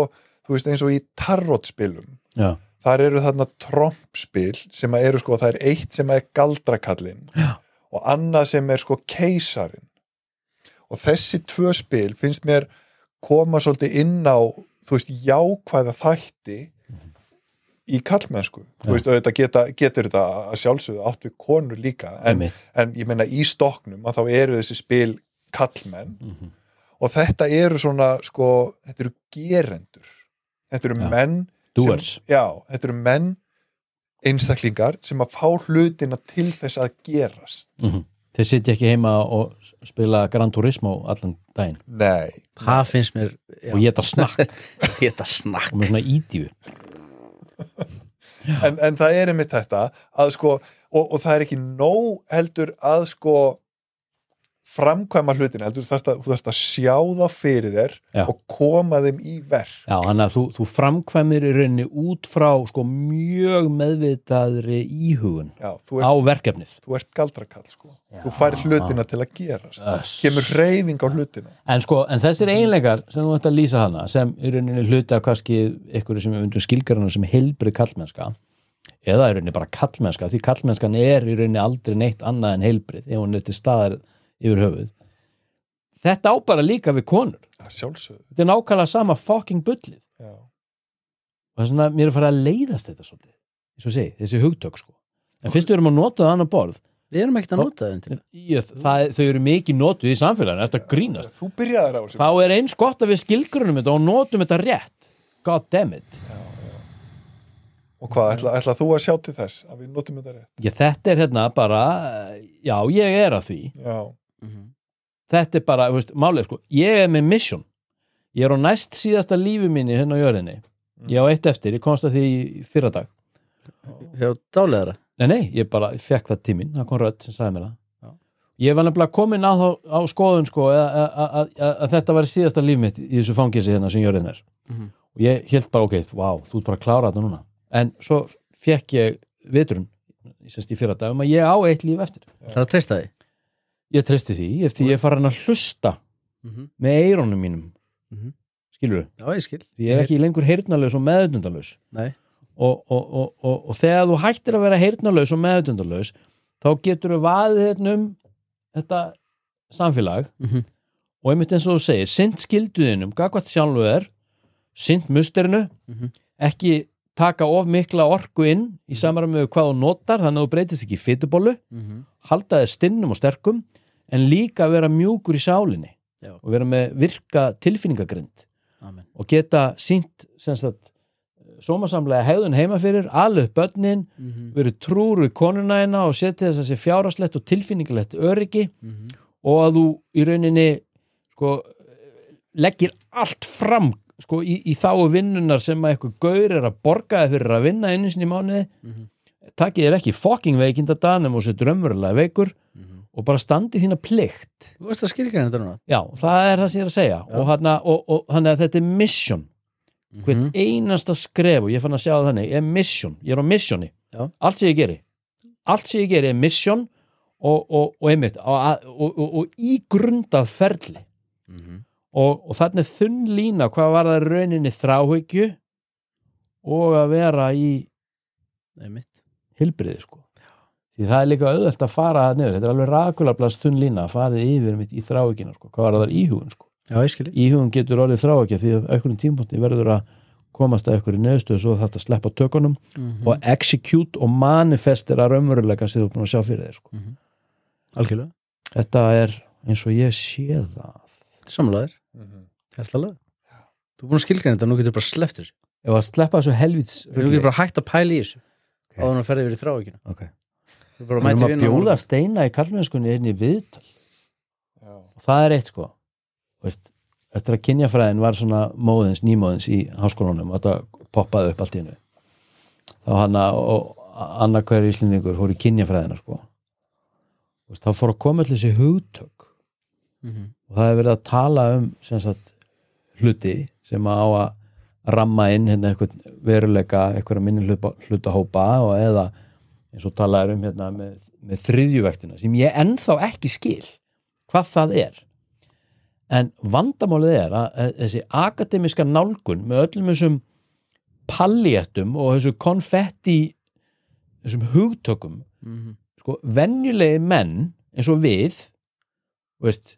þú veist, eins og í tarotspilum Já, þar eru þarna trompspil sem að eru, sko, það er eitt sem er galdrakallin Já. og annað sem er, sko, keisarin og þessi tvö spil finnst mér koma svolítið inn á þú veist, jákvæða þætti í kallmennsku Já. þú veist, auðvitað geta, getur þetta að sjálfsögðu átt við konur líka en, en ég meina í stoknum að þá eru þessi spil kallmenn mm og þetta eru svona, sko þetta eru gerendur. Þetta eru Já. menn sem, já, þetta eru menn einstaklingar sem að fá hlutina til þess að gerast. -hmm. Þeir sitja ekki heima og spila Gran Turismo allan daginn. Nei, það finnst mér já. og geta snakk. *laughs* Geta snakk. Og með svona ídíu. En, en það er einmitt þetta að sko, og, og það er ekki nóg heldur að sko framkvæma hlutina, heldur þú þarft að, þarft að sjá þá fyrir þér Já. og koma þeim í verk Já, þannig að þú, þú framkvæmir í rauninni út frá sko mjög meðvitaðri íhugun já, þú, á ert, verkefnið þú ert galdrakall sko. Já. þú fær hlutina til að gerast Öss. kemur reyfing á hlutina En sko, en þessir eiginleikar sem þú ætti að lýsa hana sem í rauninni hluti af kannski ykkur sem við undum skilgarana sem heilbrið kallmennska eða í rauninni bara kallmennska því kallmennskan er í rauninni aldrei neitt annað en heilbrið ef hún er til staðar yfir höfuð. Þetta á bara líka við konur. Já, sjálfsögðu. Þetta er nákvæmlega sama fucking bullið. Já. og það er svona, mér er að fara að leiðast þetta svolítið eins og segi, þessi hugtök sko. En fyrst við erum að nota það annar borð. Við erum ekkert að nota það, þau eru mikið notuð í samfélaginu, þetta grínast? Þú byrjaðir á þessu. Þá er eins gott að við skilgrunum þetta og notum þetta rétt. God damn it. Og hvað, ætla, ætla þú að sjá til þess að við notum þetta rétt? ég, þetta er hérna bara já, ég er að því. Já, þetta er bara, veist, málið sko ég er með mission. Ég er á næst síðasta lífi minni hérna á jörðinni. Ég á eitt eftir, ég komst að því í fyrra dag hjá dáleðara nei, nei, ég bara fekk það tíminn, það kom rödd sem sagði mér það. Ég var nefnilega komin á, á skoðun sko að, þetta var síðasta líf mitt í þessu fangilsi hérna sem jörðin er. Mhm. og ég held bara, ok, vá, þú ert bara að klára þetta núna. En svo fekk ég vitrun í fyrra dag um að ég á eitt líf eftir. Það er að treysta því ég treysti því, eftir ég er farin að hlusta Mhm. með eirónum mínum Mhm. skilur Já, ég skil því ég er ekki lengur heyrnalaus og meðutundalaus Nei, og, og, og, og, og þegar þú hættir að vera heyrnalaus og meðutundalaus þá getur þú vaðið hérna um þetta samfélag Mhm. og einmitt eins og þú segir sint skilduðinum, gagvart sjálfu er sint musterinu Mhm. ekki taka of mikla orku inn í samræmi með hvað þú notar þannig að þú breytist ekki í fytubólu Mhm. halda þér stinnum og sterkum en líka vera mjúkur í sálinni Já. og vera með virka tilfinningagrind amen og geta sínt sómasamlega hegðun heima fyrir, alveg börnin Mhm. verið trúr við konuna eina og setja þess að sé fjárhaslegt og tilfinningalegt öryggi Mhm. og að þú í rauninni sko, leggir allt fram sko, í, í þá vinnunar sem að eitthvað gaur er að borga þér fyrir að vinna einu sinni í mánuði Mhm. takið þér ekki fucking veikinda danum og setur ömurlega veikur Mhm. Og bara standi þína plikt. Þú veist að skilgreina þetta núna? Já, það er það sem ég er að segja. Og, hana, og, og þannig að þetta er mission. Hvert Mhm. einasta skref og ég fann að sjá það þannig, er mission. Ég er á missioni, Já. allt sem ég geri. Allt sem ég geri er mission og, og, og einmitt og, og, og, og ígrundað ferli. Mhm. og, og þannig þunn lína hvað var það rauninni þráhyggju og að vera í hilbriði sko því það er líka auðvelt að fara niður. Þetta er alveg rakularblast þunn lína að farið yfir mitt í þráhyggjuna sko, hvað var það? Íhugun sko. Já, ég skil íhugun getur orðið þráhyggja því að einhverjum tímpúnti verður að komast að einhverju neðstöðu svo þetta sleppa tökunum Mhm. og execute og manifestera raunverulegan sem þú er búin að sjá fyrir þér sko. Algjörlega. Þetta er eins og ég sé það. Samlaðir, Mhm. hértalega Þú er búin að skilgreina þetta, nú getur bara sleppt þessu. Ef að sleppa þessu helvits Nú getur bara hægt að pæla í þessu Ok. áður en að ferði yfir í þrávíkina okay. Þú bara við erum að bjóða steina í kallmennskunni einni viðtal. Já. og það er eitt sko. Veist, eftir að kynjafræðin var svona móðins, nýmóðins í háskólanum og þetta poppaði upp allt í hennu þá hann og annar hverju íslendingur fór í kynjafræðina sko. Veist, þá fór að koma allir þessi hugtök. Mhm. og það er verið að tala um sem sagt, hluti sem á að ramma inn hérna eitthvað veruleika eitthvað minni hluta, hlutahópa og eða eins og talaður um hérna með, með þriðjuvektina sem ég ennþá ekki skil hvað það er en vandamálið er að þessi akademiska nálgun með öllum þessum palléttum og þessu konfetti þessum hugtökum Mhm. sko, venjulegi menn eins og við veist,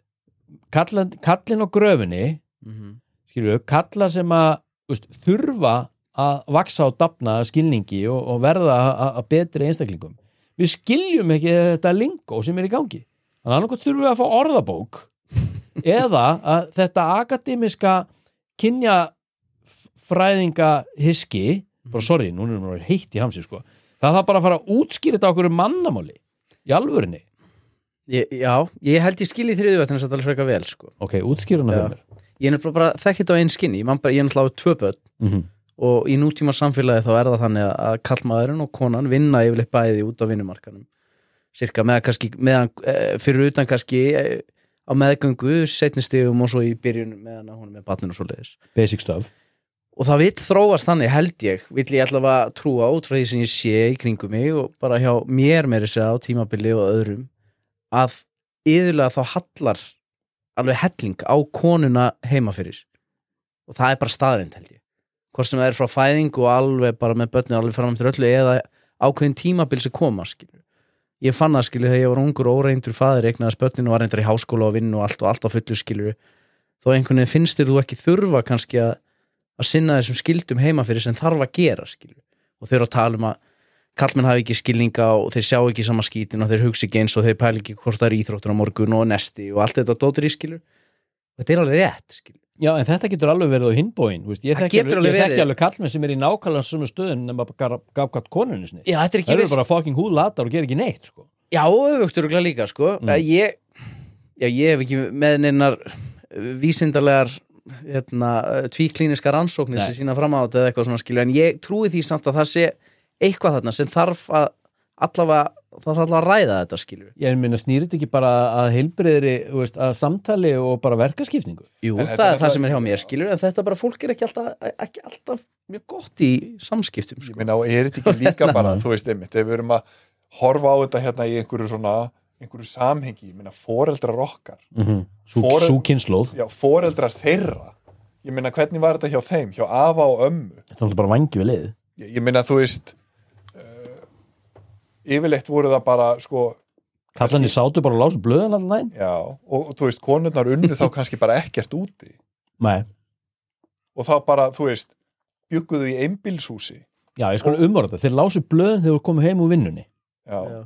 kallin, kallin á gröfinni Mhm. skilju, kallar sem að veist, þurfa að vaksa á dafna skilningi og, og verða að- að betri einstaklingum við skiljum ekki þetta lingó sem er í gangi þannig að annað þurfum við að fá orðabók *laughs* eða að þetta akademiska kynja fræðinga hiski bara sorry, núna erum við heitt í hamsi sko. það þarf bara að fara að útskýra þetta okkur mannamáli í alvörinni Ég, Já, ég held ég skil í þriðjuvektina þetta alveg frekar vel sko. ok, útskýra hana fyrir mér Ég er nefnilega bara þekkt þetta á einn skinni ég er náttúrulega á tvö börn mm -hmm. Og í nútíma samfélagi þá er það þannig að kallmaðurinn og konan vinna yfirleitt bæði út á vinnumarkanum cirka með kannski meðan, e, fyrir utan kannski e, á meðgöngu, setni stigum og svo í byrjun meðan hún er með batninu og svo leiðis basic stuff. Og það vill þróast þannig held ég vill ég allavega trúa út frá því sem ég sé í kringum mig og bara hjá mér meiri segja á tímabili og öðrum að yðurlega þá hallar alveg helling á konuna heima fyrir. Og það er bara staðrind held ég hvort sem það er frá fæðing og alveg bara með börnin alveg fram til öllu eða ákveðin tímabil sem koma skilur ég fann það skilur þegar ég var ungur og óreindur faðir eignaðast börnin og var reyndar í háskóla og vinnu og allt og allt á fullu skilur þó einhvern veginn finnst þér þú ekki þurfa kannski að að sinna þessum skildum heima fyrir sem þarf að gera skilur og þau eru að tala um að kallmenn hafi ekki skilninga og þeir sjá ekki sama skítin og þeir hugsi ekki eins og þeir pæli ekki hvort það er íþróttur á morgun og nesti og allt þetta dótur í skilur þetta er alveg rétt skilur Já, en þetta getur alveg verið á hinbóin Ég Það þekki alveg, alveg kallmenn sem er í nákvæmlega sömu stöðun nema bara gaf gaf konunni sinni Já, þetta er Það ekki eru viss bara fucking húðlatar og gerir ekki neitt sko. Já, öfugtur og líka sko Mm. mm. ég, já, ég hef ekki með neinar vísindarlegar hérna, tvíklíniska rannsóknir sem sína fram á þetta eða eitthvað svona skilju en ég trúi því samt að það sé eitthvað þarna sem þarf að allavega, það þarf allavega að ræða þetta skilju Ég meina snýrit ekki bara að heilbreyðri veist, að samtali og bara verkaskipningu Jú, En það þetta er það það- sem er hjá mér skilju en þetta bara, fólk er ekki alltaf, ekki alltaf mjög gott í samskiptum ég sko. meina og er þetta ekki líka *laughs* bara þú veist einmitt, ef við erum að horfa á þetta hérna í einhverju svona einhverju samhengi, ég meina foreldrar okkar. Mm -hmm. Sú, Fore- sú kynnslóð já, foreldrar þeirra. Ég meina hvernig var þetta hjá þeim, hjá afa og ömmu? Þetta er náttúrulega bara vangi við lið ég, ég meina þú veist yfirleitt voru það bara sko, Kallarnir sátu bara og lásu blöðan allan daginn. Já, og, og þú veist konurnar unnu þá kannski bara ekkert úti. Nei, og þá bara, þú veist bygguðu í einbílshúsi já, ég skal umvarða Þeir lásu blöðan þegar þú komið heim úr vinnunni. Já, Já.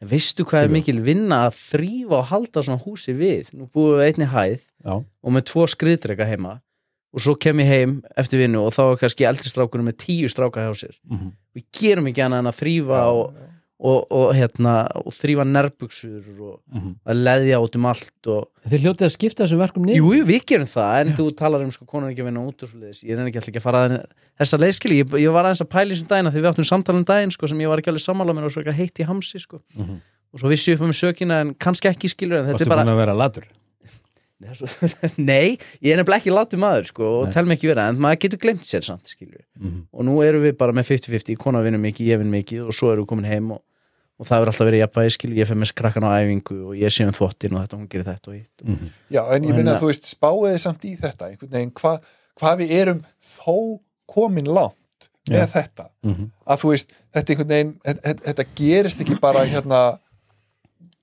En veistu hvað er mikil vinna að þrýfa og halda svona húsi við? Nú búum við einni hæð Já, og með tvo skriðdrega heima. Og svo kem ég heim eftir vinnu og þá er kannski eldri strákunum með tíu stráka hjá sér. Mm við gerum ekki annað en að þrýfa og, og, og, hérna, og þrýfa nærbuxur og að leðja út um allt og Þeir hljótið að skipta þessum verkum niður? Jú, jú, við gerum það en þú talar um sko konan ekki að vinna út og svo leiðis ég er ekki alltaf ekki að fara að þessa leiðskili ég, ég var aðeins að pæla í þessum dagina þegar við áttum samtala um daginn sko, sem ég var ekki alveg sammála mér og svo ekki heitt í hamsi sko. Mhm. og svo vissi ég upp um sökina en kannski ekki skilur en þetta er bara búin að vera latur? *laughs* *laughs* Nei, ég er nefnilega ekki látum maður sko, og tel mig ekki vera, en maður getur glemt sér samt, mm Og nú erum við bara með 50-50, kona vinnur mikið, ég vinn mikið og svo erum við komin heim og, og það hefur alltaf verið jafnvægi, skilju, ég fer með skrakkan á æfingu og ég sé um þvottin og þetta, hún gerir þetta og hitt. -hmm. já, en ég Og minna hérna- þú veist spáiði samt í þetta einhvern veginn, hvað hva við erum þó komin langt með Já. þetta Mm að þú veist, þetta einhvern veginn þetta, þetta- gerist ekki bara hérna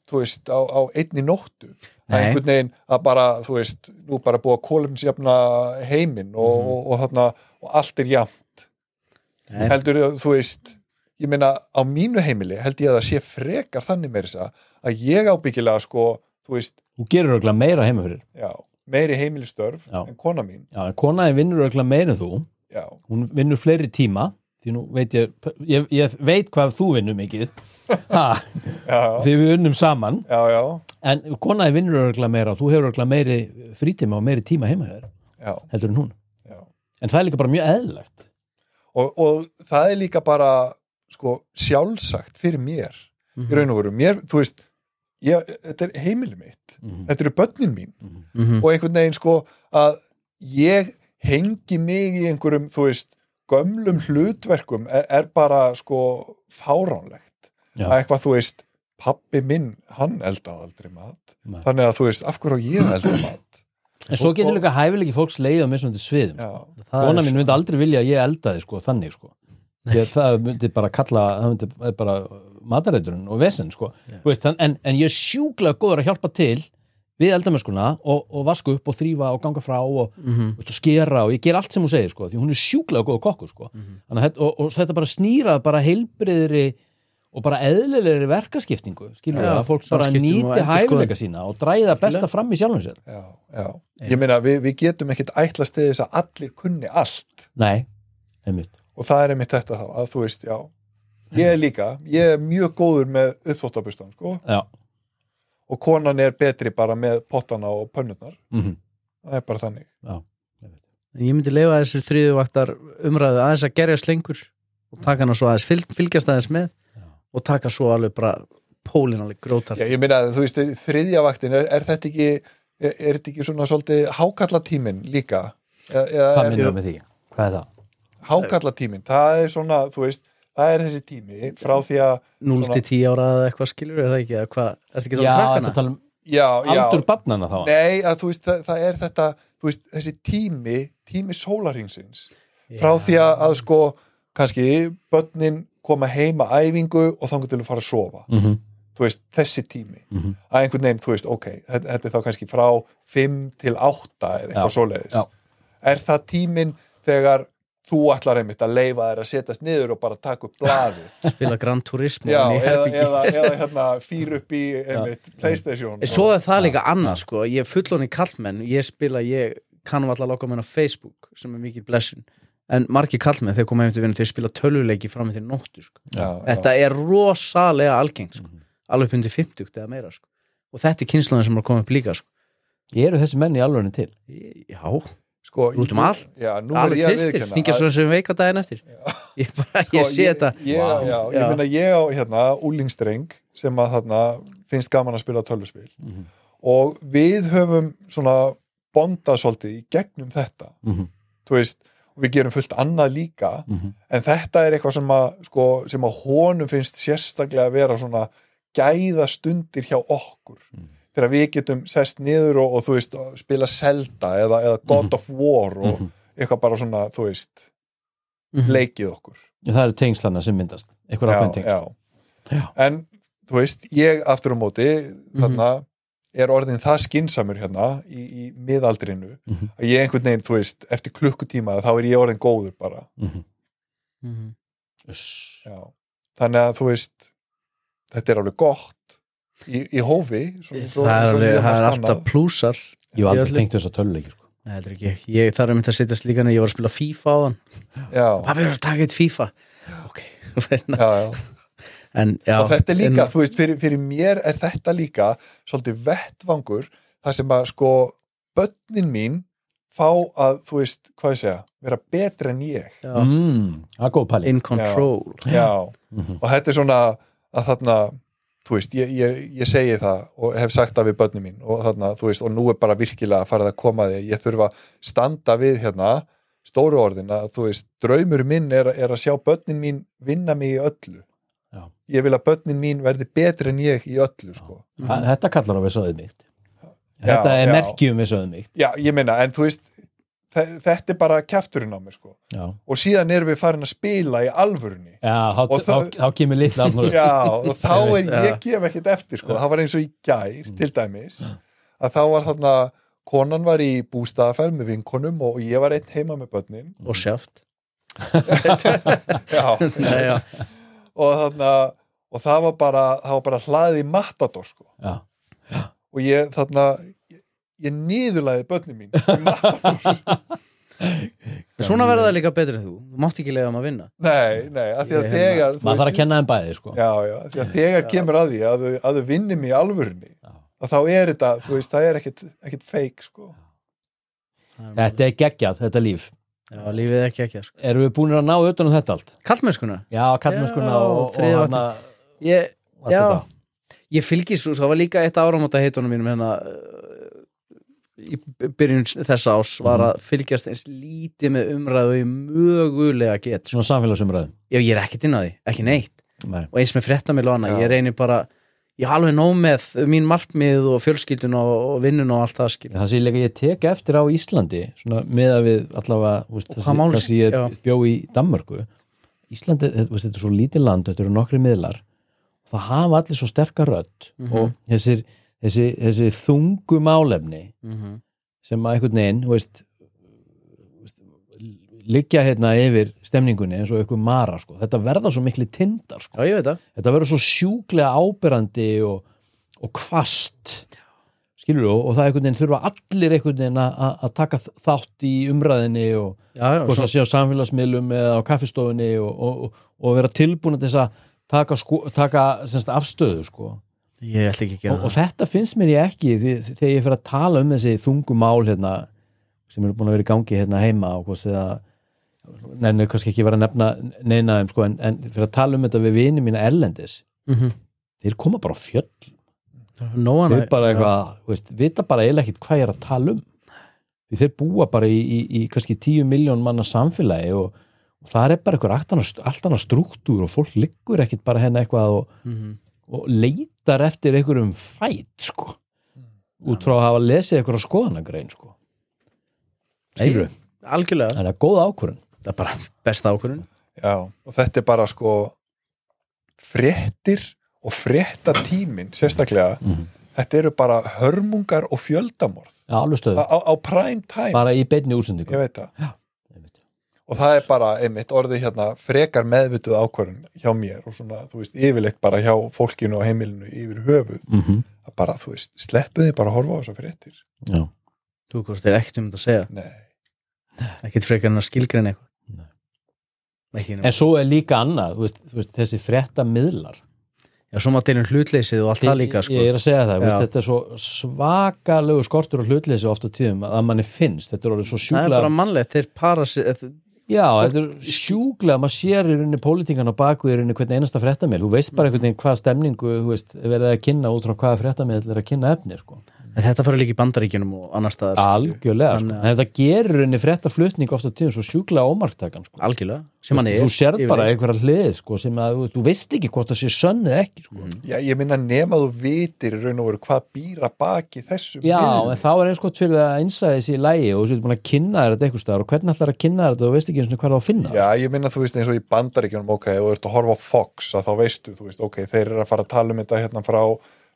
þú veist, á, á einni nóttu Nei. einhvern veginn að bara, þú veist nú bara búið að kólumsjafna heiminn og, Mhm. og, og, þarna, og allt er jafnt Nei. heldur, þú veist ég meina, á mínu heimili held ég að það sé frekar þannig meiri þess að ég ábyggilega sko, þú veist Þú gerir örugglega meira heima fyrir já, meiri heimilistörf Já. en kona mín. Já, en konaði vinnur örugglega meira en þú. Já, Hún vinnur fleiri tíma Því nú veit ég, ég, ég veit hvað þú vinnur mikið. *laughs* Ha, já, Því við unnum saman. Já, já, En konaði vinnur örugglega meira og Þú hefur örugglega meiri frítíma og meiri tíma heima já, Heldur en hún. Já. En það er líka bara mjög eðlilegt. Og, og það er líka bara sko, sjálfsagt fyrir mér Mhm. í raun og veru, mér, þú veist ég, þetta er heimili mitt. Mm þetta eru börnin mín. Mhm. og einhvern veginn sko að ég hengi mig í einhverjum þú veist, gömlum hlutverkum er, er bara sko fáránlegt. Já. að eitthvað þú veist, pappi minn hann eldaði aldrei mat. Nei. þannig að þú veist, af hverju ég að elda mat? En svo getur líka hæfileiki fólks leið á mismunandi sviðum. Kona mín myndi aldrei vilja að ég eldaði sko, þannig sko ég, það myndi bara kalla það myndi bara matareiturinn og vesen sko. Þú veist, þann- en, en ég er sjúklega góður að hjálpa til við eldamöskuna og, og vasku upp og þrýfa og ganga frá og, Mhm. veist, og skera og ég ger allt sem hún segir sko, því hún er sjúklega góð kokkur sko. Þannig að þetta, og, og þetta bara snýrað bara heilbriðri og bara eðlilegri verkaskiptingu skilur við að fólk bara nýti hæfileika sína og dræða besta fram í sjálfum sér. Já, já. ég meina, við, við getum ekkit ætlast til þess að allir kunni allt. Nei, einmitt og það er einmitt þetta þá, að þú veist, já ég er líka, ég er mjög góður með uppþóttabustan, sko, Já, og konan er betri bara með pottana og pönnurnar. Mm það er bara þannig. En Ég myndi leifa þessu þriðuvaktar umræðu aðeins að gerja slengur og taka hana svo aðeins, fylg, fylgjast aðeins með Já. og taka svo alveg bara pólinn alveg grótar Já, ég meina, þú veist, þriðja vaktin er, er þetta ekki, er, er þetta ekki svona svolítið hákallatímin líka? Eða, eða Hvað minnum með því? Hvað er það? Hákallatímin, það er svona þú veist, það er þessi tími frá því að 0 Svona- til 10 ára eða eitthvað skilur er það ekki, eða hvað, er þetta ekki Já, þá krakkana? tala um já, já, aldur barnana þá nei, að þú veist, það, það er þetta veist, þessi tími, tími sólarhingsins frá því að, að sko, kannski börnin koma heima æfingu og þangur til að fara að sofa mm -hmm. þú veist, þessi tími Mhm. að einhvern veginn, þú veist, ok, þetta, þetta er þá kannski frá 5 til 8 eða eitthvað Já, svoleiðis já. er það tíminn þegar þú ætlar einmitt að leifa þær að setjast niður og bara taka upp blaðið. *laughs* Spila Gran Turismo Já, í eða, eða, eða hérna fýr upp í einmitt, Playstation En Svo er það líka annað sko, ég er fullóni kallmenn, ég spila, ég kannum alltaf að loka mér á Facebook sem er mikið blessun, en margir kallmenn þegar koma heim til vinnu til að spila töluleiki fram til nóttu sko. já, Þetta er rosalega algengt sko, alveg upp undir 50 eða meira sko. og þetta er kynnslóðin sem er að koma upp líka sko. Eru þessi menn í alveg til? Já, sko, Út um ég- allt. Já, er alveg ég viðkynna hingja að- svo sem veika daginn eftir *laughs* Ég, bara, Sko, ég sé þetta ég, Vá. já, ég Já. meina ég á hérna úlingstreng sem að þarna finnst gaman að spila tölvuspil Mhm. og við höfum svona bondað svolítið í gegnum þetta Mhm. þú veist, við gerum fullt annað líka Mhm. en þetta er eitthvað sem að sko, sem að honum finnst sérstaklega að vera svona gæða stundir hjá okkur Mhm. Þegar við getum sest niður og, og þú veist, spila Zelda eða, eða God Mhm. of War og Mhm. eitthvað bara svona, þú veist Mhm. leikið okkur Það eru tengslana sem myndast Eitthvað ákveðin tengsl en þú veist, ég aftur á móti Mhm. þarna er orðin það skinsamur hérna í, í miðaldrinu Mhm. að ég einhvern veginn, þú veist, eftir klukkutíma þá er ég orðin góður bara Mhm. Mhm. Þannig að þú veist þetta er alveg gott í, í hófi svo, svo, Það er, svo alveg, mjög það er alltaf annað. plúsar. Ég Í aldrei tengt þess að töluleikir sko. Ekki, ég þarf að mynda að setjast líka en ég var að spila FIFA á þann já, Pappi er að taka eitt FIFA. Ok, *laughs* já, já. en já og þetta er líka, en, þú veist, fyrir, fyrir mér er þetta líka svolítið vettvangur þar sem að sko börnin mín fá að, þú veist, hvað ég segja vera betri en ég. Já, mm, er In control. Já, Mhm. og þetta er svona að þarna, þú veist, ég, ég, ég segi það og hef sagt það við börnin mín og þarna, þú veist, og nú er bara virkilega að fara að koma því, ég þurfa að standa við hérna, stóru orðin að þú veist, draumur minn er, er að sjá börnin mín vinna mig í öllu. Já. ég vil að börnin mín verði betri en ég í öllu, sko. Það- Þetta kallar á við Já, Þetta er merkjum við sögðum mitt. Já, ég meina, en þú veist þetta er bara kjafturinn á mér, sko. Já, og síðan erum við farin að spila í alvörunni. Já þá, Og það- þá, þá kemur litla alveg Já, og þá *laughs* er, ég gef ekkert eftir sko, það var eins og í gær til dæmis að þá var þarna konan var í bústaðaferð með vinkonum og ég var einn heima með börnin. Og sjáft *laughs* já, *laughs* Nei, já. og þarna og það var bara, það var bara hlaðið í matador sko, Já, og ég þarna ég, niðurlæði börnin mín *laughs* Svona verða það líka betri en þú. Þú mátt ekki lega um að vinna. Nei, nei af því að Ég- þegar þú maður þarf að kenna þeim bæði sko. já, já, af því að þegar kemur að því að þau, að þau vinnum í alvörunni að þá er þetta, þú veist, það er ekkert, ekkert feik sko. Þetta er geggjað, þetta líf. Já, lífið er ekki ekki sko. Erum við búin að ná utan um þetta allt? Kallmennskuna Já, kallmennskuna og, og þriðja hana Ég, já, ég fylgis svo, það var líka eitt áramóta heitunum mínum hérna í byrjun þessa ás var að fylgjast eins lítið með umræðu og ég mögulega get sko. Svona samfélagsumræðum Já, ég er ekkert inn á því, ekki neitt Nei. og eins með fréttamil og annað, ég reynir bara ég har alveg nóg með mín markmið og fjölskyldun og, og vinnun og allt það skil Það sé líka ég tek eftir á Íslandi svona með að við allavega þú veist, þessi, þessi ég já. bjó í Danmörku Íslandi, þetta, þetta er svo lítið land þetta eru nokkri miðlar það hafa allir svo sterkar rödd Mhm. og þessir, þessi, þessi þungu málefni mm -hmm. sem að einhvern veginn veist, veist, liggja hérna yfir stemningunni eins og einhver mara sko. þetta verða svo mikli tindar sko. Já, þetta verður svo sjúklega áberandi og, og kvast skilur þú, og það einhvern veginn þurfa allir einhvern veginn að- að að taka þátt í umræðinni og hvort það sé á samfélagsmiðlum eða á kaffistofunni og, og, og, og vera tilbúin til þess að taka, sko, taka semst, afstöðu sko. Ég ætla ekki að gera og, og þetta finnst mér ég ekki því, þegar ég fyrir að tala um þessi þungu mál hérna, sem eru búin að vera í gangi hérna heima og hvort þegar neina, kannski ekki vera að nefna neina sko, en, en fyrir að tala um þetta við vini mína erlendis mm -hmm. þeir koma bara á fjöll Nóan þeir bara eitthvað, þú veist, vita bara eiginlega ekkit hvað ég er að tala um þeir búa bara í, í, í kannski tíu miljón manna samfélagi og, og það er bara eitthvað allt annað, allt annað struktúr og fólk liggur ekkit bara henni eitthvað og, mm -hmm. Og leitar eftir einhverjum fæt sko. Út frá að hafa lesið einhverja skoðanagrein sko. Skilurðu? Algjörlega, þannig að góð ákvörðun. Það er bara besta ákvörðun. Já, og þetta er bara sko fréttir og fréttatímin sérstaklega, Mhm. þetta eru bara hörmungar og fjöldamorð. Já, alveg stöðu, á, á prime time, bara í beinni útsendingu. Ég veit það og það er bara einmitt orðið hérna frekar meðvituð ákvörðun hjá mér og svona, þú veist, yfirleitt bara hjá fólkinu og heimilinu yfir höfuð. Mm að bara, þú veist, sleppuði bara að horfa á þessar fréttir. Já, Þú hvort er ekkert um þetta að segja? Nei, Ekkert frekar en að skilgreina Nei. eitthvað en svo er líka annað þú veist, þú veist, þessi frétta miðlar Já, svo má til um hlutleysið og allt það líka sko. ég er að segja það, veist, þetta er svo svakalegu skortur og hlutleysi ofta tíðum að manni finnst, þetta er orðið svo Það er bara mannlegt, þeir para sig Já, þetta er sjúklega, maður sér í rauninni pólitingan á baku í rauninni hvernig einasta fréttamél, þú veist bara einhvern veginn hvað stemningu, þú veist, er verið að kynna út frá hvaða fréttamél er að kynna efni, sko. En Þetta fara líka í bandaríkjunum og annar staðar skilju. Algjörlega, sko. Að- En þetta gerir í rauninni fréttaflutning ofta tíðum svo sjúklega ómarktakan, sko. Algjörlega, sem hann er Þú sérð bara einhverja hlið, sko, sem að þú, þú veist ekki hvort það sé sönn eða ekki, sko. já, ég minna nema þú vitir í raun og veru hvað býra baki þessum Já, miðlum. en þá er eins gott fyrir að einsæði sér í lægi og þú sér búin að kynna þér þetta eitthvað staðar og hvernig ætlar að kynna þér þetta og þú veist ekki eins og hvað það á að finna. Já,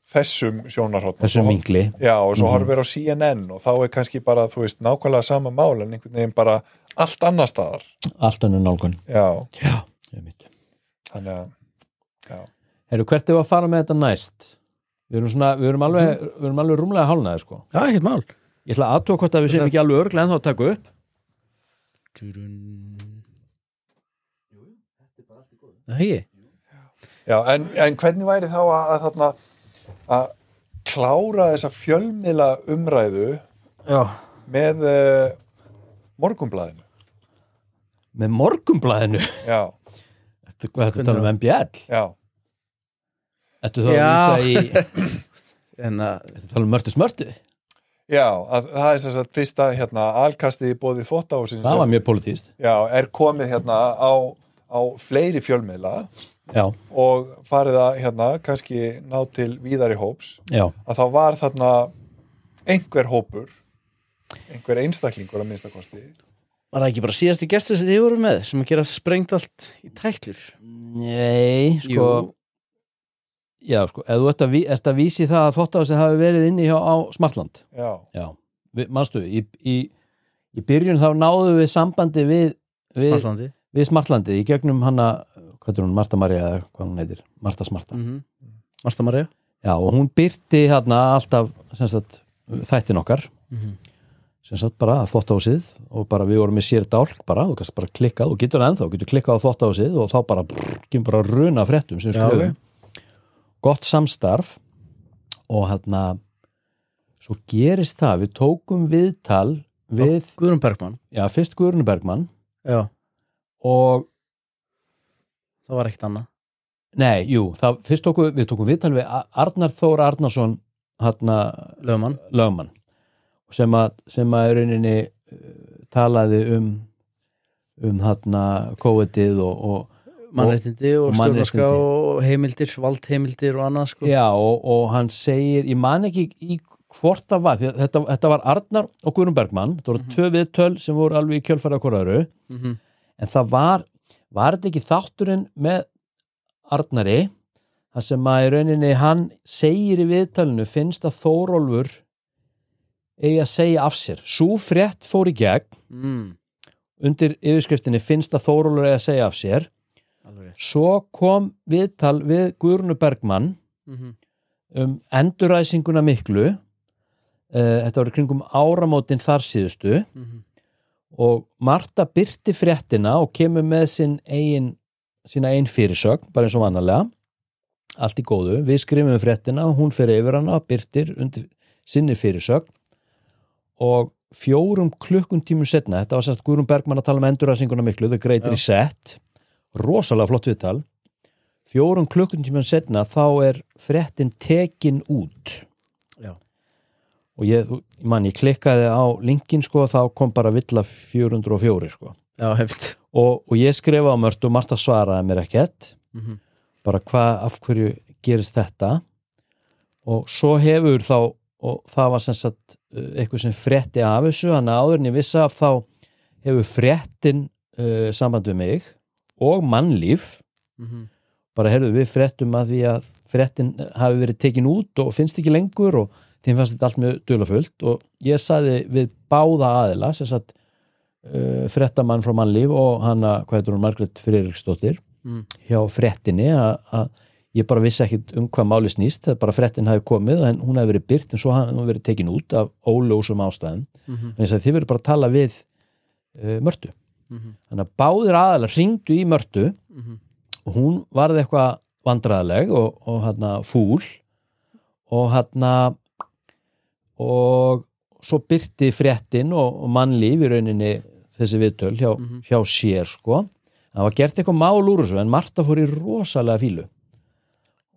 þú í þú þú þetta þessum sjónarhóttn Þessum mingli. Já, og svo Mhm. horfir á CNN og þá er kannski bara, þú veist, nákvæmlega sama mál en einhvern veginn bara allt annar staðar Allt önnur nálgun. Já, Já, þannig að já, Herru, hvert er að fara með þetta næst? Við erum, svona, við erum, alveg, við erum alveg rúmlega hálnaði, sko. Já, ekkert mál Ég ætla að aðtóa hvort að við séum ekki alveg örglega en þá að taka upp. Það hegi já en, en hvernig væri þá að, að þarna að klára þessa fjölmiðla umræðu Já. með uh, morgumblæðinu Með morgumblæðinu. Já, Þetta, hvað þetta tala um MBL? já, Þetta þá að vísa í, *coughs* En að, þetta tala um mörtu smörtu. já að, það er þess að fyrsta hérna alkastið í bóði þvóttahúsins Það var mjög politíst. já, er komið hérna á, á fleiri fjölmiðla Já, og farið að hérna kannski ná til víðari hóps já. að þá var þarna einhver hópur einhver einstaklingur að minnstakosti var það ekki bara síðasti gestur sem þið voru með sem að gera sprengt allt í tæklur Nei, sko. Jú. Já, sko, ef þú ert að, ert að vísi það að þóttáðast hafi verið inni hjá á Smartland. já, Já, manstu, í, í, í byrjun þá náðu við sambandi við, við, Smartlandi við Smartlandið í gegnum hana, hvað er hún, Marta Maria eða hvað hún heitir, Marta Smarta. mm Marta Maria? Já, og hún byrti hérna alltaf, sagt, þættin okkar, Mhm. sem sagt bara þóttáðsið og bara við vorum með sér dálk bara, þú kannst bara klikkað og getur ennþá, getur klikkað á þóttáðsið og þá bara, kemur bara runa fréttum sem við Já, skrifum. Gott samstarf og hérna, svo gerist það, við tókum viðtal við, Guðrún Bergmann. Já, fyrst Guðrunu Bergmann Já, og það var ekkert annað Nei, jú, það, fyrst tókum við tókum viðtal við Arnar Þór Arnarsson hérna Lögmann lögmann sem að, sem að rauninni uh, talaði um um hérna COVID-ið og, og mannréttindi og, og mannréttindi. og heimildir, valdheimildir og annað sko. já, og, og hann segir ég man ekki í hvort það var þetta, þetta var Arnar og Guðrún Bergmann þetta voru tvö viðtöl sem voru alveg í kjölfæra hvoraru Mhm. en það var, var þetta ekki þátturinn með Arnari þar sem að í rauninni hann segir í viðtalinu finnst að Þórólfur eigi að segja af sér svo frétt fór í gegn mm. undir yfirskriftinni finnst að Þórólfur eigi að segja af sér Alveg svo kom viðtal við Guðrunu Bergmann Mhm. um enduræsinguna miklu uh, þetta var í kringum áramótin þar síðustu Mhm. Og Marta byrti fréttina og kemur með sína einn fyrirsögn, bara eins og vanalega. Allt í góðu, við skrifum fréttina hún fyrir yfir hana, byrtir undir sinni fyrirsögn. Og fjórum klukkun tímum setna, þetta var sérst Guðrún Bergmann að tala um enduræsinguna miklu, The Great Já. Reset. Rosalega flott viðtal. Fjórum klukkun tímum setna þá er fréttin tekin út. Og ég, þú- ég man, ég klikkaði á linkin sko, þá kom bara villa 404 sko. Já, og, og ég skrifa á mörtu og Marta svaraði mér ekkert. Mhm. bara hvað, af hverju gerist þetta? Og svo hefur þá og það var sem sagt uh, eitthvað sem frétti af þessu, hann áður en ég vissi af þá hefur fréttin uh, samband við mig og mannlíf. Mhm. bara heyrðu við fréttum að því að fréttin hafi verið tekin út og finnst ekki lengur og þeim fannst þetta allt mjög dulafullt og ég saði við báða aðila sem sagt uh, frettamann frá mannlíf og hana, hvað heitur hún, Margrét Friðriksdóttir Mm. hjá frettinni að, ég bara vissi ekkit um hvað máli snýst það er bara frettin hafi komið en hún hefði verið byrt en svo hann hefði verið tekin út af óljósum ástæðum Mhm. þannig að þið verið bara að tala við uh, mörtu Mhm. þannig að báðir aðalega ringdu í mörtu Mhm. og hún varði eitthvað vandræðaleg og, og hérna fúl og hérna og svo byrti fréttin og, og mannlíf í rauninni þessi viðtöl hjá, Mhm. hjá sér sko það var gert eitthvað mál úr þessu en Marta fór í rosalega fílu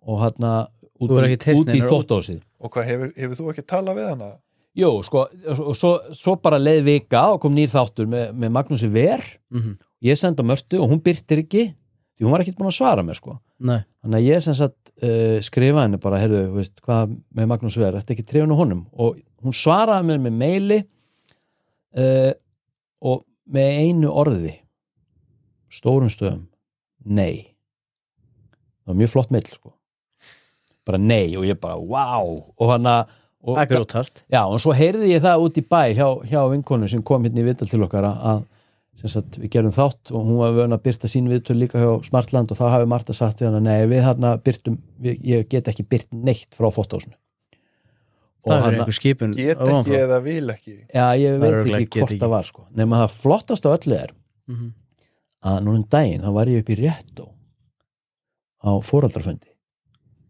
og hérna út, ekki út í þóttósið og hvað, hefur, hefur þú ekki talað við hana? Jú, sko, og svo, svo bara leið vika og kom nýr þáttur með, með Magnúsi Ver Mhm. ég sendi á mörtu og hún byrtir ekki því hún var ekkert búin að svara mér sko Nei, þannig að ég sem sagt uh, skrifa henni bara, heyrðu, veist, hvað með Magnús Ver þetta ekki trefinu honum? Og hún svaraði mér með meili uh, og með einu orði stórum stöðum nei. Það var mjög flott meil sko. Bara nei og ég bara wow og hann að og, er Já, og svo heyrði ég það út í bæ hjá, hjá vinkonu sem kom hérna í viðtal til okkar að- sagt, við gerum þátt og hún var vöna að byrta sín viðtöl líka hjá Smartland og þá hafi Marta sagt við hana, nei, við hérna byrtum við, ég get ekki byrt neitt frá fóttásinu og Það er hann, einhver skipun Get ekki eða vil ekki. Já, ég Það veit ekki get hvort það var sko, nema það flottast á öllu er Mhm. að núna um daginn, þá var ég upp í réttó á fóraldarfundi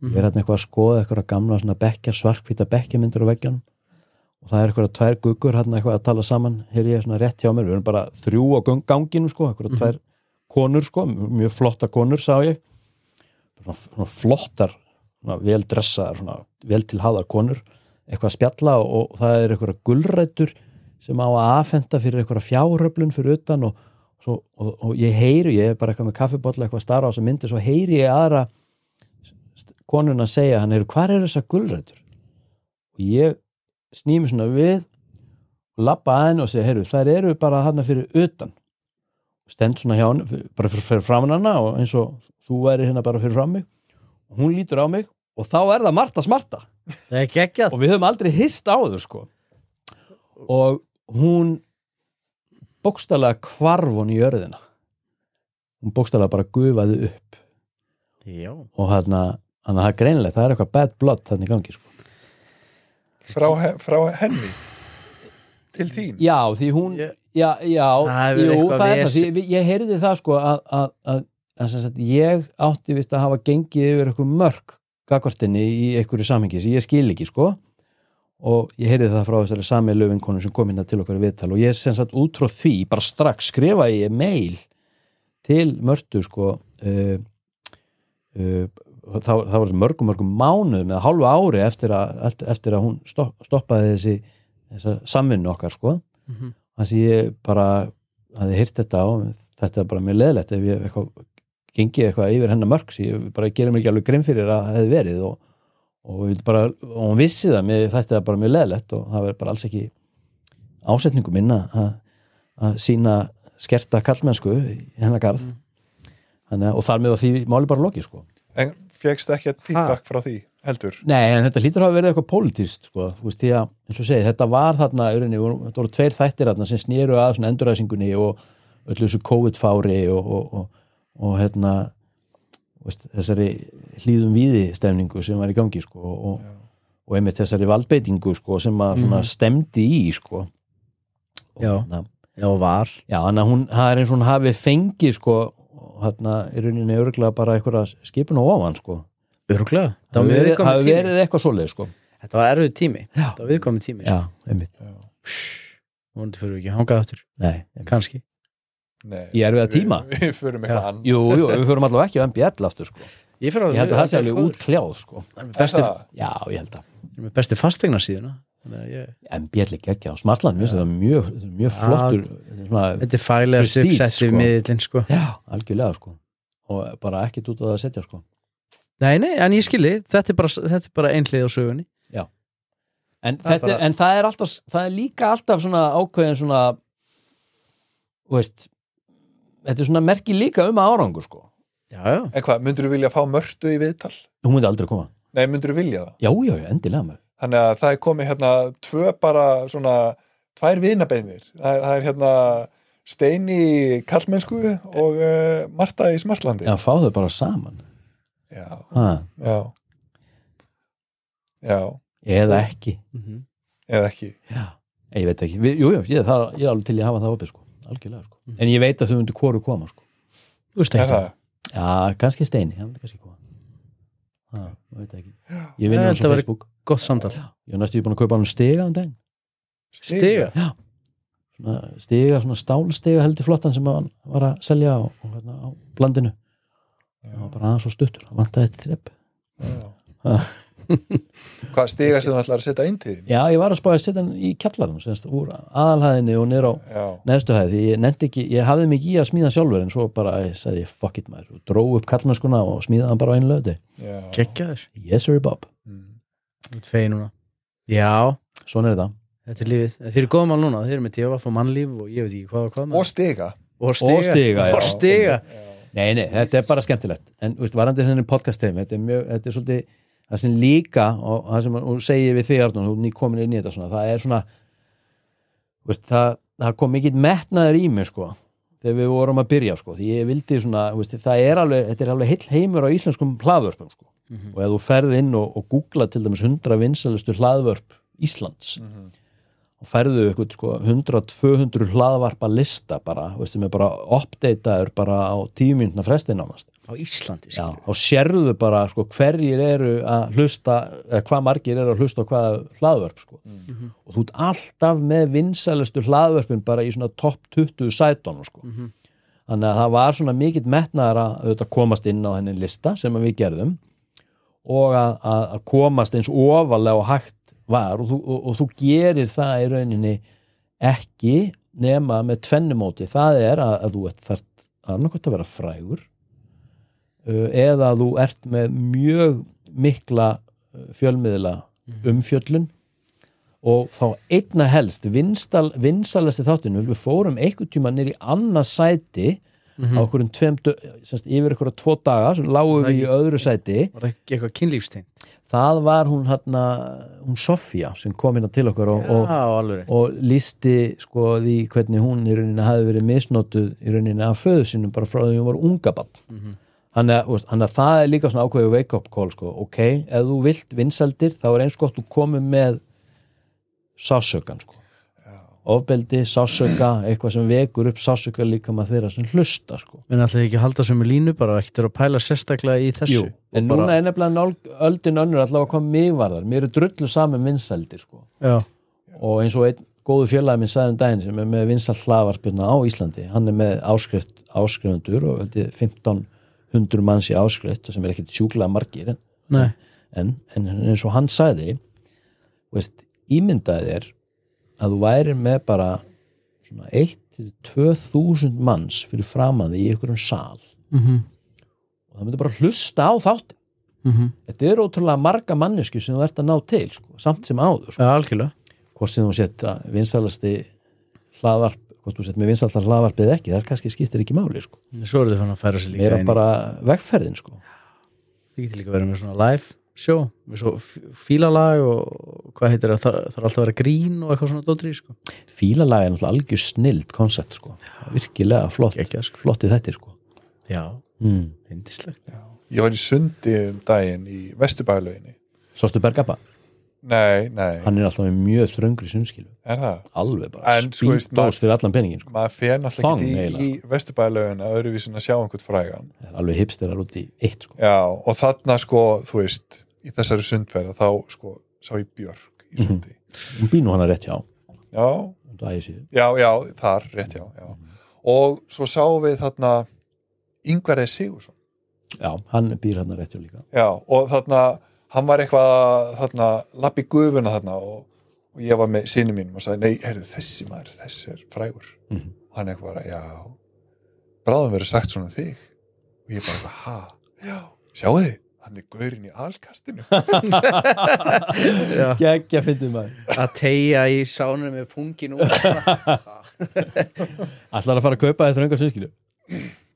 Mhm. ég er hérna eitthvað að skoða eitthvað gamla svona bekkjar, svarkvita bekkjarmyndur á veggjanum og það er eitthvað tvær guggur hérna eitthvað að tala saman, hér ég er svona rétt hjá mér. Við erum bara þrjú á gang- ganginu sko. Eitthvað Mhm. tvær konur sko. Mjög flotta konur sá ég. Svona, svona flottar, svona vel dressaðar svona vel til haðar konur. Eitthvað að spjalla og, og það er eitthvað gulrættur sem á að afhenda fyrir eitthvað fjáröflun fyrir utan og, svo, og, og ég heyri, ég er bara eitthvað með kaffibotla eitthvað að stara á þessa myndi, svo heyri ég aðra konuna að segja hann eru, hvað eru þessar gulrætur? Og ég snými svona við og labba að henni og segja, heyrðu, þær eru bara hann fyrir utan. Stend svona hjá henni, bara fyrir, fyrir framan hana og eins og þú væri hérna bara fyrir fram mig og hún lítur á mig og þá er það Marta Smarta. Og við höfum aldrei hist á þau sko. Og hún bókstælega kvarf hún í jörðina. Hún bókstælega bara gufaði upp. Já. Og hann það er greinilegt það er eitthvað bad blood þannig gangi sko. Frá, frá henni? Til þín? Já, því hún Ég- já, já, Það jú, eitthvað það er það. því, ég heyrði það sko að, að, að, að ég átti vist að hafa gengið yfir eitthvað mörk gagvartinni í einhverju samhengi sem ég skil ekki sko. Og ég heyrði það frá þessari sami löfinkonu sem kom hérna til okkar í viðtal og ég sem sagt út frá því bara strax skrifa ég mail til mörtu sko uh, uh, þá, þá var mörgum mörgum mánuðum eða hálfu ári eftir að, eftir, að hún stopp, stoppaði þessi þessa samvinnu okkar sko Mhm. þannig að ég bara hafði heyrt þetta og þetta er bara mjög leðilegt ef ég eitthvað gengið eitthvað yfir hennar mörg sem ég bara gerir mér ekki alveg grein fyrir að það hefði verið og, og, við bara, og hún vissi það mér, þetta er bara mjög leðilegt og það verður bara alls ekki ásetningu minna að, að sína skerta kallmennsku hennar garð Mm. Þannig, og þar með því máli bara loki sko en fegst ekki feedback frá því heldur Nei, en þetta lítur að hafa verið eitthvað pólitíst sko, þú veist, því að, eins og segi, þetta var þarna, örinni, þetta voru tveir þættir þarna sem snýru að svona enduræsingunni og öllu þessu COVID-fári og, og, og, og hérna veist, þessari hlýðum víði stefningu sem var í gangi sko, og, og einmitt þessari valdbeitingu sko, sem að svona Mhm. stemdi í sko. Og Já. hérna, Já, var Já, þannig að hún, það er eins og hún hafi fengið sko, hérna í rauninni örgulega bara einhverja skipun og ofan sko. Örglega Það var hafi verið, eitthvað svoleið sko. Þetta var erfið tími Já. Það var viðkomið tími sko. Já, einmitt Vonandi fyrir við ekki hangað aftur Nei. Kannski Nei, Í erfiða við- tíma? *laughs* við förum Já. eitthvað ann Jú, jú, við förum allavega ekki á MBL aftur sko. Ég, fyrir Ég held að það sé alveg útkljáð sko. Bestu, Já, ég held að með bestu fastegna síðuna ég, MBL ekki ekki á Smartland, finnst það mjög, mjög flottur svona, Þetta er fælega uppsetti sko. miðlinn sko Já, algjörlega sko. og bara ekkit út á það að setja sko. Nei, nei, en ég skilji, þetta er bara, þetta er bara einhlið á sögunni en, Það er þetta, er bara- en það er alltaf það er líka alltaf svona ákveðin svona þú veist þetta er svona merki líka um árangur sko. Já, já, En hvað, myndur þú vilja fá mörtu í viðtal? hún myndi aldrei koma Nei, myndur þú vilja það? já, já, já, endilega með Þannig að það er komið hérna tvö bara svona tvær vinabeinir. Það er, það er hérna Steini í kallmennsku og uh, Marta í Smartlandi. Já, fá þau bara saman. Já, ha, já. Já, eða ekki. Mhm. eða ekki. Já, ég veit ekki, Við, jú, jú, ég, það, ég er alveg til ég hafa það opið sko, algjörlega sko. en ég veit að þau myndu hvoru koma sko. Þú veist er ekki. það? Já, kannski Steini, hann myndi kannski koma. Ha, ég veit ekki. Ég vinn Já, á væri- Facebook Gott samtal. Ég er næstu búin að kaupa hann stiga um daginn. Stiga? Já. Svona stiga, svona stálstiga heldur flottan sem hann var að selja á, á, hérna, á blandinu það var bara aðeins svo stuttur, hann vantaði eitt þrepp Já. *laughs* hvað stiga sem þú ætlar að setja inn til? Já, ég var að spáði að setja hann í kjallarum semst, úr aðalhæðinni og niður á já, neðstu hæð, því ég nefndi ekki, ég hafði mig í að smíða sjálfur en svo bara, ég sagði fuck it maður. Og dró upp kallmennskuna og smíða hann bara á einu löði já. Gekkjaður Yes sir Bob, Þú ert fegin núna. Já, svona er þetta. Þetta er lífið. Þeir eru góðum mál núna, þeir eru með djöfa og mannlíf og ég veit ekki hvað og hvað með og stiga. Og Og stiga, já. Og stiga. Nei, nei, þetta er bara skemmtilegt. En þú veist, varandi þenni podcast heim þetta er mjög, þetta er svolítið það sem líka og það sem hún segir við þig Arnón, hún er komin inn í þetta svona, það er svona þú veist, það, það kom mikill metnaður í mig sko, þegar við vorum að byrja sko, því ég vildi svona, þú veist, það er alveg þetta er alveg heill heimur á íslenskum hlaðvörpum sko, og ef þú ferð inn og, og googla til dæmis 100 vinsalustu hlaðvörp Íslands og ferðu eitthvað sko 100-200 hlaðvarpa lista bara, þú veist, sem er bara updateaður bara á tíu mínutna fresti nánast. Á Íslandi Já, og sérðu bara sko, hverjir eru að hlusta eða hvað margir eru að hlusta á hvað hlaðvörp sko. og þú ert alltaf með vinsælustu hlaðvörpin bara í svona topp 20 sætónu sko. þannig að það var svona mikill metnaðar að auðvitað komast inn á henni lista sem að við gerðum og að, að, að komast eins ofalega og hægt var. Og þú, og, og þú gerir það í rauninni ekki nema með tvennumóti það er að, að þú ert þarft annarkvæmt að vera frægur uh, eða þú ert með mjög mikla uh, fjölmiðla umfjöllun. Og þá einna helst vinstal, vinsalasti þáttinu við fórum einhvern tíma nýr í annað sæti á okkur um tveim dö- semst, yfir okkur tvo daga sem lágum við í öðru sæti. Var ekki eitthvað kynlífstein? Það var hún hérna hún Sofía sem kom hérna til okkur og, og, Já, rétt. og lísti sko því hvernig hún í rauninni hafi verið misnotuð í rauninni af föðu sínum bara frá því hún var unga bann að, þú veist, þannig að það er líka svona ákveðu wake up call sko, ok, ef þú vilt vinseldir þá er eins gott þú komið með sásökan sko ofbeldi, sásöka, eitthvað sem vekur upp sásöka líka með þeirra sem hlusta sko. Menn ætlaði ekki halda sömu línu bara ekki að pæla sérstaklega í þessu. Jú, en Og bara, núna er nefnilega öldin önnur allavega hvað mig varðar, mér er drullu saman vinseldir sko. Já, og eins og einn góðu félagi minn sagði um daginn sem er með vinsall hlaðvarpirna á Íslandi hann er með áskrift, áskrifundur og held ég 1500 manns í áskrift sem er ekkit sjúklega margir en, en, en eins og hann sagði veist, ímyndaði þér að þú væri með bara svona 1-2 manns fyrir framaði í einhverjum sal mm og það myndi bara hlusta á þátt -hmm. þetta er ótrúlega marga mannesku sem þú ert að ná til sko, samt sem áður sko. Algjörlega hvort sem þú sett vinsalasti hlaðvarp, hvort þú sett með vinsalastar hlaðvarpið ekki, það er kannski skiptir ekki máli sko. Svo eru þið fann að færa sér líka inn í- bara vegferðin sko. Þið getur líka verið með svona live show með svo fí- fílalag og hvað heitir það, það þarf alltaf að vera grín og eitthvað svona dótri sko. fílalag er náttúrulega algjör snild koncept sko. virkilega flott Geggjað, sko. flott í þetta sko. Já, mm. hindislegt ég var í sundi um daginn í Vesturbælauginni Sástu Bergappa, nei, nei, hann er alltaf með mjög þröngri sunnskilu, er það alveg bara En, sko, spýndós fyrir allan peningin sko. maður fer náttúrulega Þang, ekki í, í Vesturbælaugin að öðruvísin að sjá einhvern frægan er alveg hipsterar út í eitt sko. já, og þarna sko, þú veist í þessari sundverða, þá sko sá ég Björk í sundi. Hún býr nú hana rétt hjá. Já, já, já, þar, rétt já, já. Og svo sáum við þarna Ingvar E. Sigursson já, hann býr hana rétt hjá líka. Já, og þarna hann var eitthvað þarna lappi gufuna þarna og, og ég var með sinni mínum og sagði, nei, heyrðu, þessi maður, þessi er frægur. Mhm. og hann eitthvað bara, já. Bráðum verið sagt svona um þig. Og ég bara, eitthvað, ha, já. Sjáu þið, hann er gaurinn í alkastinu. *laughs* Já. geggja fyndið maður. Að tegja í sánum með pungin *laughs* Ætlar að fara að kaupa þér þröngar sunnskilu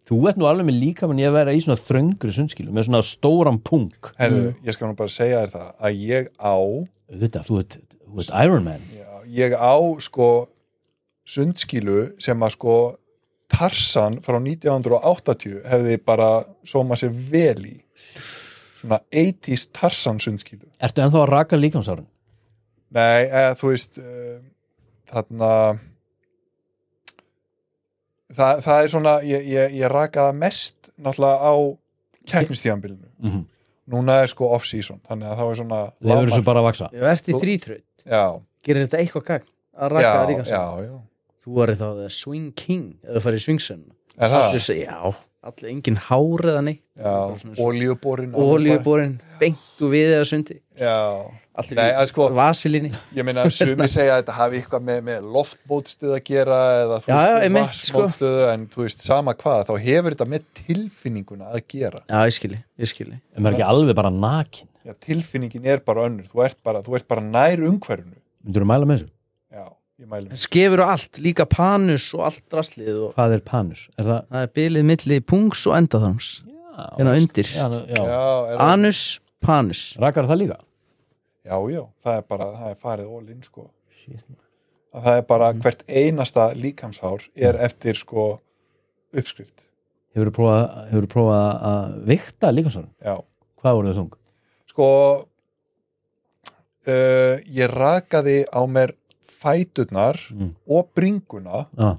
Þú ert nú alveg með líka mann ég að vera í svona þröngri sunnskilu með svona stóran punk. Herðu, ég skal nú bara segja þér það að ég á Þetta, þú ert, þú ert Iron Man. Já, ég á sko sundskílu sem að sko Tarsan frá 1980 hefði bara sóma sér vel í svona 80s Tarsan sundskílu Ertu ennþá að raka líkamsárin? Nei, eða, þú veist uh, þarna það, það er svona ég, ég, ég rakaða mest náttúrulega á keppnistíðanbylunu Mm -hmm. núna er sko off-season þannig að það er svona Leifur þessu bara að vaksa Ég verði í Þú- þrýþraut já, Gerir þetta eitthvað gagn að raka já, það líka já, já. Þú var þá the swing king þú farið í swingsön er það? Já, allir engin hár eða neitt. Já, olíuborin Olíuborin, beint og við eða sundi. Allir Nei, sko- Vasilíni. ég meina sumi *laughs* segja að þetta hafi eitthvað með, með loftbótstöð að gera eða þú veist, einmitt, sko. en þú veist, sama hvað, þá hefur þetta með tilfinninguna að gera. Já, ég skilji, ég skilji En maður er ekki alveg bara nakin. Já, tilfinningin er bara önnur, þú ert bara, þú ert bara nær umhverfinu. Myndur þú mæla með þessu? Já, ég mæli mig Skefur og allt, líka panus og allt draslið og Hvað er panus? Er það? það er bilið milli pungs og endaþarms Já, hérna undir já, já. Já, er það, Anus, panus Rakar það líka? já, já, það er bara, það er farið ólinn sko Shit. að það er bara Mm. hvert einasta líkamshár er eftir sko uppskrift Hefur þú prófað, að vikta líkamsárin? Já, Hvað voru þau þung? sko uh, ég rakaði á mér fæturnar Mm. og bringuna. Já,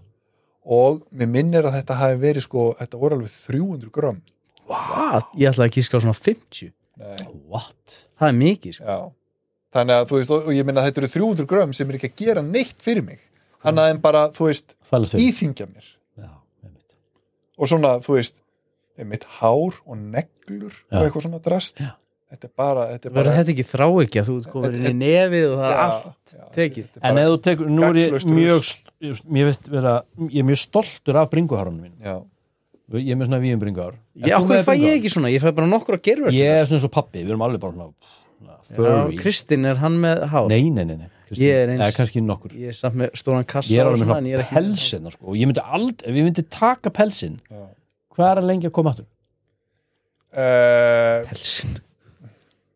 og mér minnir að þetta hafi verið sko, þetta voru alveg 300 grömm. What? Ég ætlaði að gíska á svona 50 Nei, what? Það er mikið, sko. Já. Þannig að þú veist, og ég minna að þetta eru 300 grömm sem er ekki að gera neitt fyrir mig. Annað en bara, þú veist, íþingja mér. Já, og svona, þú veist mitt hár og neglur Já. og eitthvað svona drast. Já. Þetta er bara, þetta er bara þetta ekki þrá ekki að þú komin inn í nefið og það er allt já, tekið. er En ef þú tekur, nú er ég mjög mér veist vera, ég er mjög stoltur af bringuhárunum mín já, ég er með svona víum bringuhár. Já, okkur fæ ég ekki svona, ég fæ bara nokkur að gerfa Ég er svona eins og pappi, við erum alveg bara svona, svona Já, furry Kristinn, er hann með hár? Nei, nei, nei, nei. Ég er eins- Eða kannski nokkur. Ég er samt með stóran kassa Ég er og alveg með en ég svona er ekki- pelsin sko. og ég myndi aldrei, ef ég myndi taka pelsin já. hvað er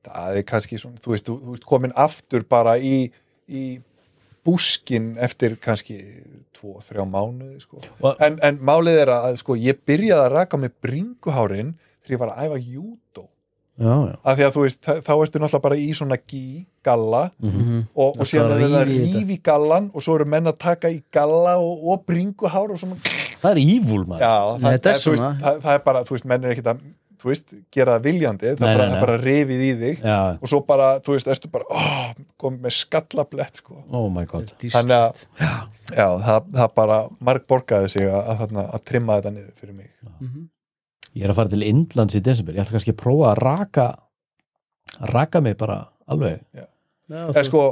það er kannski svona, þú veist, þú, veist komin aftur bara í, í búskin eftir kannski tvo, þrjá mánuði sko. Og- en, en málið er að sko, ég byrjaði að raka með bringuhárin þegar ég var að æfa júdó. Já, já. Af því að þú veist, þá ertu náttúrulega bara í svona gí, galla Mhm. og, og Það síðan er það rífi gallan og svo eru menn að taka í galla og, og bringuhár og svona. Það er ívúl maður. Já, Nei, þetta er veist, það, það er bara, þú veist, menn er ekkit að þú veist, gera það viljandi, það Nei, bara, nei, nei. bara rifið í þig Já, og svo bara, þú veist, ertu bara oh, komið með skallablett, sko. Oh my god. Þannig að, já, það, það bara marg borgaði sig að, að, að, að trimma þetta niður fyrir mig. Ég er að fara til Indlands í desember. Ég ætla kannski að prófa að raka að raka mig bara alveg. Eða sko,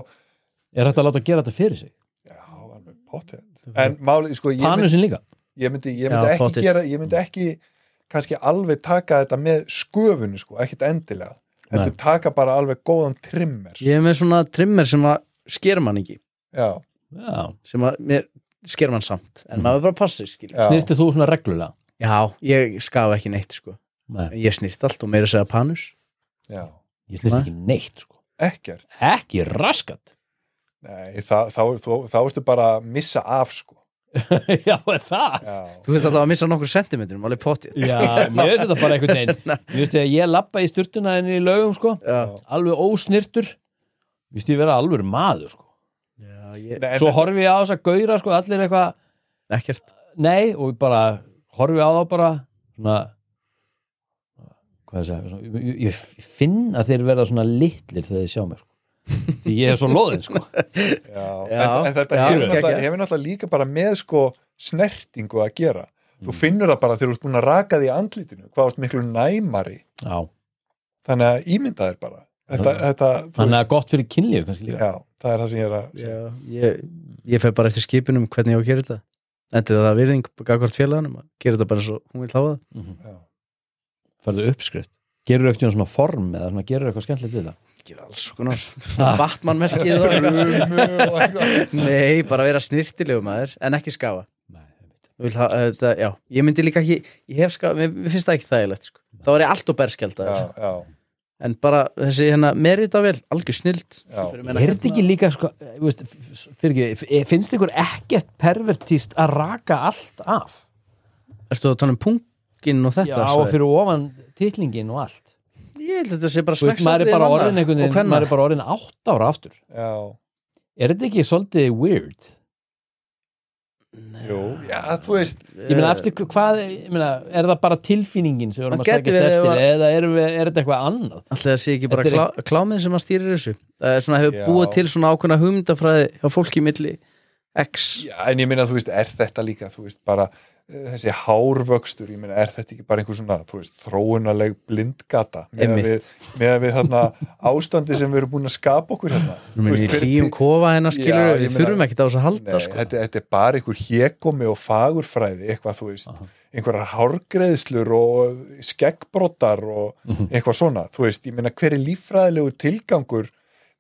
Er þetta að láta að gera þetta fyrir sig? já, alveg potið en málið, sko, ég myndi, líka? ég myndi, ég myndi Já, ekki gera ég myndi ekki kannski alveg taka þetta með sköfunni, sko, ekkit endilega. Þetta taka bara alveg góðan trimmer. Ég er með svona trimmer sem að sker mann ekki. Já, Já, sem að mér sker mann samt en maður bara passir, snirti þú svona reglulega? Já, ég skaf ekki neitt, sko. Nei, Ég snirt allt og meira segja panus. Já, ég Nei. ekki neitt sko. Ekkert. Ekki raskat. Nei, það, þá, þá, þá ertu bara að missa af sko *laughs* Já, það? Já, Þú veit alltaf að missa nokkur sentimetrum, alveg potið. Já, mér veist þetta bara einhvern veginn. *laughs* Mér veist að ég lappa í sturtuna henni í laugum sko Já, alveg ósnirtur Mér veist ég vera alveg maður sko. Já ég, Nei, en Svo horfi ég á þess að gauðra sko allir eitthvað ekkert. Nei, og ég bara horfi á þá bara svona hvað ég segja svona, ég, ég finn að þeir verða svona litlir þegar þeir sjá mér sko. Því ég er svo loðin sko. já, *laughs* Já, en, en þetta já, hefur, geggjað. náttúrulega, hefur náttúrulega líka bara með sko snertingu að gera Mm. þú finnur það bara þegar þú ert búin að raka því andlitinu hvað ert miklu næmari Já, þannig að ímynda þér bara þetta, Já. þetta þú þannig að gott fyrir kynlíf kannski líka já, það er það sem ég er að. Já, ég, ég fer bara eftir skipunum hvernig ég á að gera þetta Þetta er það virðing gagvart félaganum að gera þetta bara svo hún vil hafa það mm Já. Færðu uppskrift Gerur eitthvað svona form eða svona gerur eitthvað skemmtilegt við það Gera alls konar *laughs* eitthvað. Nei, bara vera snirtilegu maður en ekki skafa. Þú þetta, já, Ég myndi líka ekki, ég hef skafa mér mér finnst það ekki þægilegt sko. þá er ég allt og berskjald já, já, en bara þessi hérna meritavel, algjör snild Já. Er þetta ekki líka sko, þú veist, fyrir ekki, finnst ykkur ekkert pervertíst að raka allt af? Erstu að tala um punktinn og Já, þetta og fyrir ofan titlingin og allt. Ég held að þetta sé bara Þú veist, maður er bara orðin einhvern veginn, maður er bara orðin átt ára aftur. Já, Er þetta ekki svolítið weird? jú, já, þú veist. Ég meina, eftir hvað, ég meina, er það bara tilfinningin sem við erum Það að gæti sækjast verið eftir ef eða er, við, er þetta eitthvað annað? Alltaf það sé ekki bara klá, klámið sem að stýrir þessu? Það er svona hefur Já. búið til svona ákveðna hugmyndafræði hjá fólki milli X Já, en ég meina, þú veist, er þetta líka, þú veist, bara eh, þessi hárvöxtur, ég meina, er þetta ekki bara einhver svona, þú veist, þróunarleg blindgata með Einmitt. við, með við þarna ástandi sem við erum búin að skapa okkur hérna. Nú minn í veist, hver- hlýjum kofa hennar skilur Já, við meina- þurfum ekki á þessu að halda Nei, sko. þetta, þetta er bara einhver hékomi og fagurfræði, eitthvað, þú veist, Aha. einhverjar hárgreðslur og skeggbrotar og Mhm. eitthvað svona, þú veist, ég meina, hver er líffræðilegur tilgangur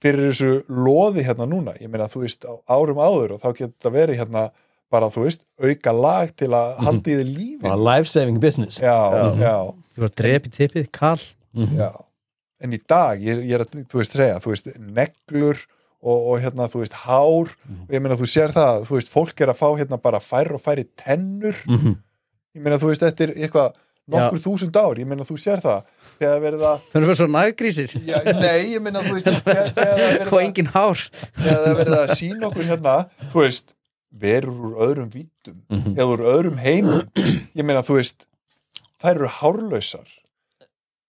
fyrir þessu loði hérna núna, ég meina, þú veist, á árum áður og þá getur þetta verið hérna bara, þú veist, auka lag til að halda í þið lífi. Bara life saving business. Já, Já. já, Ég var að drepa í tippið, kall Mhm. já. En í dag, ég, ég er að, þú veist, segja, þú veist, neglur og, og hérna, þú veist, hár. Og ég meina, þú sér það, þú veist, fólk er að fá hérna bara færri og færri tennur. Mhm. ég meina, þú veist, þetta er eitthvað nokkur þúsund ár, ég meina, þú sér það þegar verið að, Það er svo naggrísir já, nei, ég meina, þú veist og að, *laughs* engin hár. þegar það verið að sína okkur hérna, þú veist verur úr öðrum vítum Mhm. eða úr öðrum heimum. Ég meina, þú veist, þær eru hárlausar.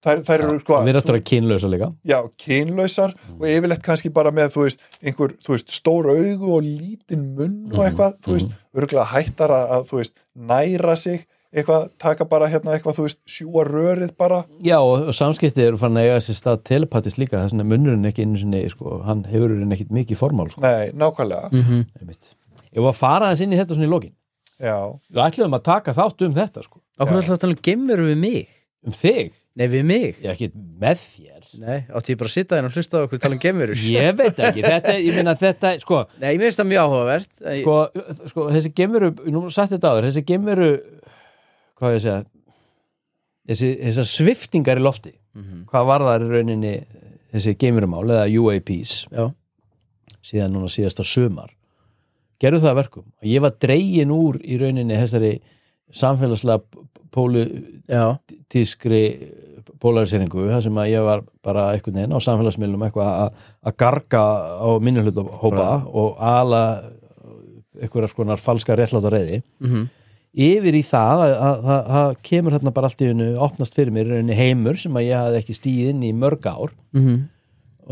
Þær, þær eru, sko Við erum eftir að kynlausa líka. Já, kynlausar og yfirleitt kannski bara með, þú veist, einhver, þú veist, stór augu og lítinn munn og Mhm, eitthvað, þú veist, örgulega hættar að, að, þú veist, næra sig eitthvað, taka bara hérna eitthvað, þú veist, sjúa rörið bara. Já, og, og samskipti eru fann að eiga sér stað telepatist líka, þess vegna munnurinn ekki einu sinni, sko, hann hefur henni ekkit mikið formál, sko, nei, nákvæmlega, mm einmitt. Ég var að fara þess inn í þetta svona í lokin. Já, Við ætluðum að taka þátt um þetta, sko. Já. ætlaðu að tala um geimveru við mig? Um þig, Nei, við mig. Ég ekki með þér. Nei, átti ég bara að sitta hérna og hlusta á okkur tala um geimverur? *laughs* Ég veit ekki, þetta, ég meina þetta, sko. Nei, mér finnst það mjög áhugavert. Sko, sko, þessi gemuru nú sagt þetta áður, þessi gemuru hvað ég segja þessi, þessar sviftingar í lofti Mhm. hvað var það í rauninni þessi gemurumál eða UAPs Já, síðan núna síðasta sumar? Gerðu það að verkum? Að ég var dregin úr í rauninni þessari samfélagslega pólitískri polariseringu þar sem að ég var bara einhvern veginn á samfélagsmiðlum eitthvað að, garga á minnulhuta hópa og ala einhverja skonar falska réttláta reyði mhm, yfir í það að, að, að, að kemur hérna bara allt í hennu opnast fyrir mér heimur sem að ég hafði ekki stíð inn í mörg ár. Mhm.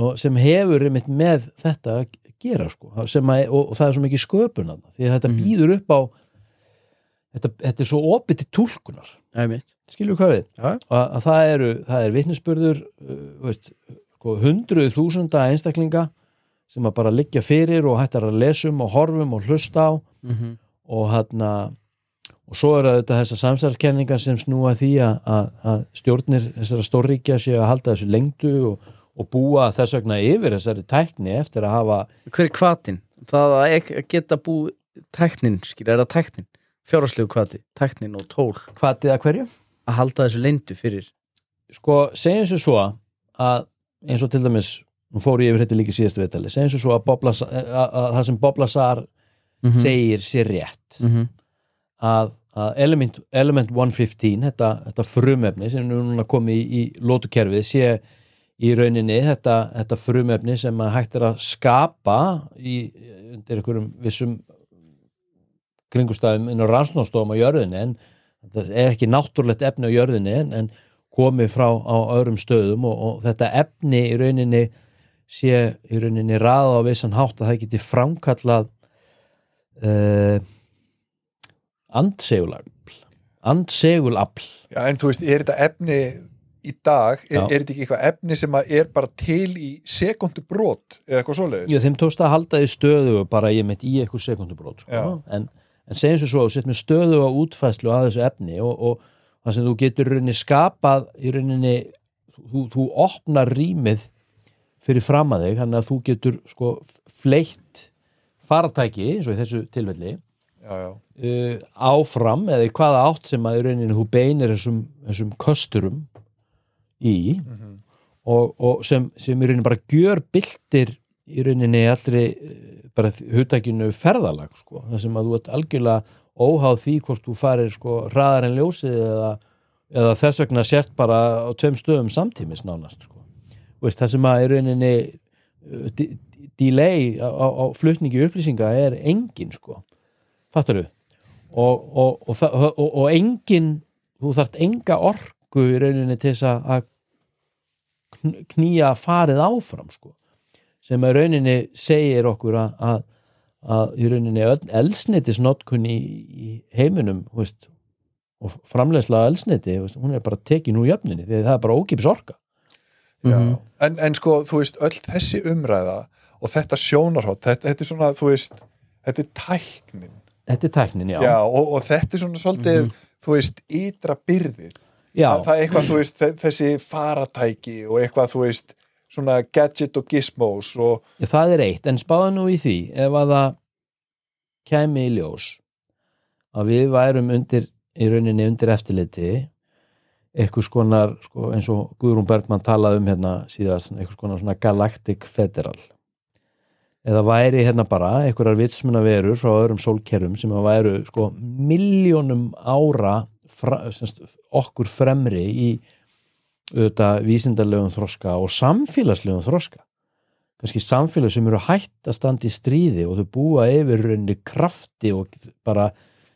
Og sem hefur einmitt með þetta að gera sko. Að, og, og það er svo mikið sköpun þarna, því að þetta Mhm. býður upp á þetta, þetta er svo opið til túlkunar. Það er mitt skilju hvað við? Já, að, að það eru, það er vitnisspurður uh, sko, hundruð þúsunda einstaklinga sem að bara liggja fyrir og hættar að lesum og horfum og hlusta á. Mhm. Og hann og svo eru þetta þessar samsarkenningar sem snúa því að, stjórnir þessara stórríkja séu að halda þessu lengdu og, og búa þess vegna yfir þessari tækni eftir að hafa Hver er kvatin? Það að geta búið tæknin, skil, er það tæknin? Fjárhagslegu kvati, tæknin og tól hvatið að hverju að halda þessu leyndu fyrir sko, segjum svo svo að eins og til dæmis nú fór ég yfir þetta líka í síðastu veitali segjum svo svo að, Bob Lazar, að, að það sem Bob Lazar mm segir sér rétt -hmm. að, að element, element 115 þetta, þetta frumefni sem er núna komið í, í lótukerfið sé í rauninni þetta, þetta frumefni sem hægt er að skapa í, undir einhverjum vissum kringustæðum inn á rannsnóstofum á jörðinni en þetta er ekki náttúrlegt efni á jörðinni en, en komið frá á öðrum stöðum og, og þetta efni í rauninni sé í rauninni raða á vissan hátt að það geti framkallað uh, andsegulafl andsegulafl Já, en þú veist, er þetta efni í dag, er, er þetta ekki eitthvað efni sem að er bara til í sekundu brot eða eitthvað svoleiðis? Já, þeim tókst að halda því stöðu bara ég mitt í eitthvað sekundubrót sko. En, en segjum svo svo, þú sett með stöðu á útfæslu að þessu efni og, og það sem þú getur rauninni skapað í rauninni, þú, þú opnar rýmið fyrir fram að þig, þannig að þú getur sko fleitt faratæki eins og í þessu tilfelli. Já, já, uh, áfram eða í hvaða átt sem að í rauninni þú beinir þessum, þessum kösturum í Mhm. og, og sem, sem í rauninni bara gjör byltir í rauninni allri eh, bara hugtækinu ferðalag sko. það sem að þú ert algjörlega óháð því hvort þú farir sko hraðar en ljósið eða, eða þess vegna sért bara á tveim stöðum samtímis nánast sko. Veist, það sem að í rauninni de- delay á, á, á flutningi upplýsinga er engin sko fattar þú og, og, og, og, og, og engin þú þarft enga orku í rauninni til þess að- að kn- knýja farið áfram sko sem að rauninni segir okkur að, að, að í rauninni elsnitisnotkun í, í heiminum veist, og þú veist, hún er bara tekin úr jöfninni því að það er bara ókipis orka Já. Mhm. en, en sko, þú veist, öll þessi umræða og þetta sjónarhátt þetta, þetta er svona, þú veist, þetta er tæknin þetta er tæknin, já, Já, og, og þetta er svona svolítið, Mhm. þú veist, ytra byrðið. Já, það, það er eitthvað, þú veist, þe- þessi faratæki og eitthvað, þú veist, svona gadget og gizmos og það er eitt en spáða nú í því ef að það kæmi í ljós að við værum undir í rauninni undir eftirliti eitthvað skonar sko, eins og Guðrún Bergmann talaði um hérna síðast eitthvað skonar svona Galactic Federal eða væri hérna bara einhverjar vitsmuna verur frá öðrum sólkerfum sem að væru sko miljónum ára fra, semst, okkur fremri í auðvitað vísindarlegum þroska og samfélagslegum þroska. Kannski samfélag sem eru hætt að standa í stríði og þau búa yfir rauninni krafti og bara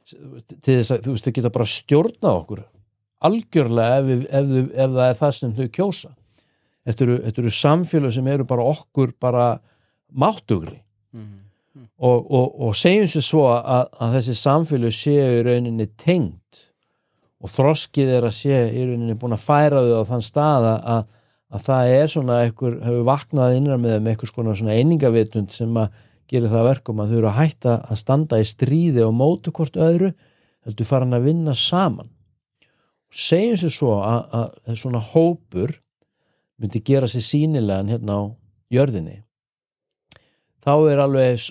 til þess að þú veist þau geta bara stjórnað okkur algjörlega ef, ef, ef það er það sem þau kjósa. Þetta eru, þetta eru samfélag sem eru bara okkur bara máttugri Mhm. og, og, og segjum sér svo að, að þessi samfélag séu í rauninni tengd og þroskið er að sé í rauninni búin að færa þau á þann stað að, að, að það er svona einhver, hefur vaknað innra með þeim konar svona einingavitund sem að gera það að verkum að þau eru að hætta að standa í stríði og mótu hvort öðru heldur farin að vinna saman. Segjum sér svo að, að, að svona hópur myndi gera sér sínilegan hérna á jörðinni þá er alveg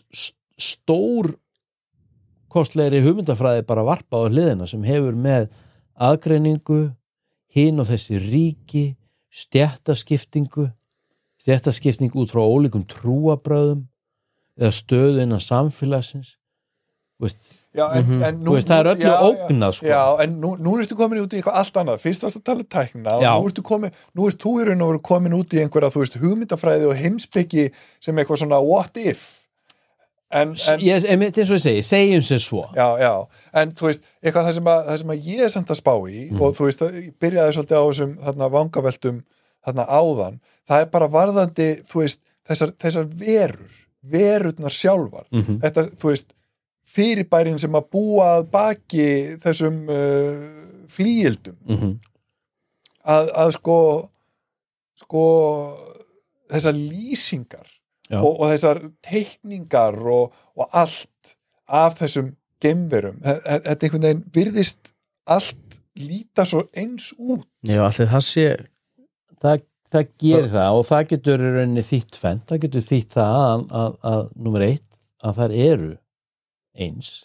stór kostlegri hugmyndafræði bara varpa á hliðina sem hefur með aðgreiningu hinn og þessi ríki stjættaskiptingu stjættaskiptingu út frá ólíkum trúabröðum eða stöðu innan samfélagsins já, en, Mhm. en nú, veist, það er öllu já, ógnað, sko. Já, en nú, nú ertu komin út í eitthvað allt annað fyrst varst að tala um Já. nú ertu komin, nú ertu í raun og veru komin út í einhverja, þú veist, hugmyndafræði og heimsbyggi sem eitthvað svona what if en, en einmitt eins og ég segi, segjum sér svo já, já, en þú veist eitthvað það sem að, það sem að ég er samt að spá í Mhm. og þú veist, byrjaði svolítið á þessum þarna vangaveltum þarna áðan það er bara varðandi, þú veist þessar, þessar verur, verurnar sjálfar, Mhm. þetta, þú veist fyrirbærin sem að búa baki þessum uh, flíildum Mhm. að, að sko sko þessar lýsingar og, og þessar teikningar og, og allt af þessum gemverum, þetta einhvern veginn virðist allt líta svo eins út. Já, allir það sé það, það gerir það og það getur í rauninni þýtt fenn, það getur þýtt það að, að, að nummer eitt, að þær eru eins.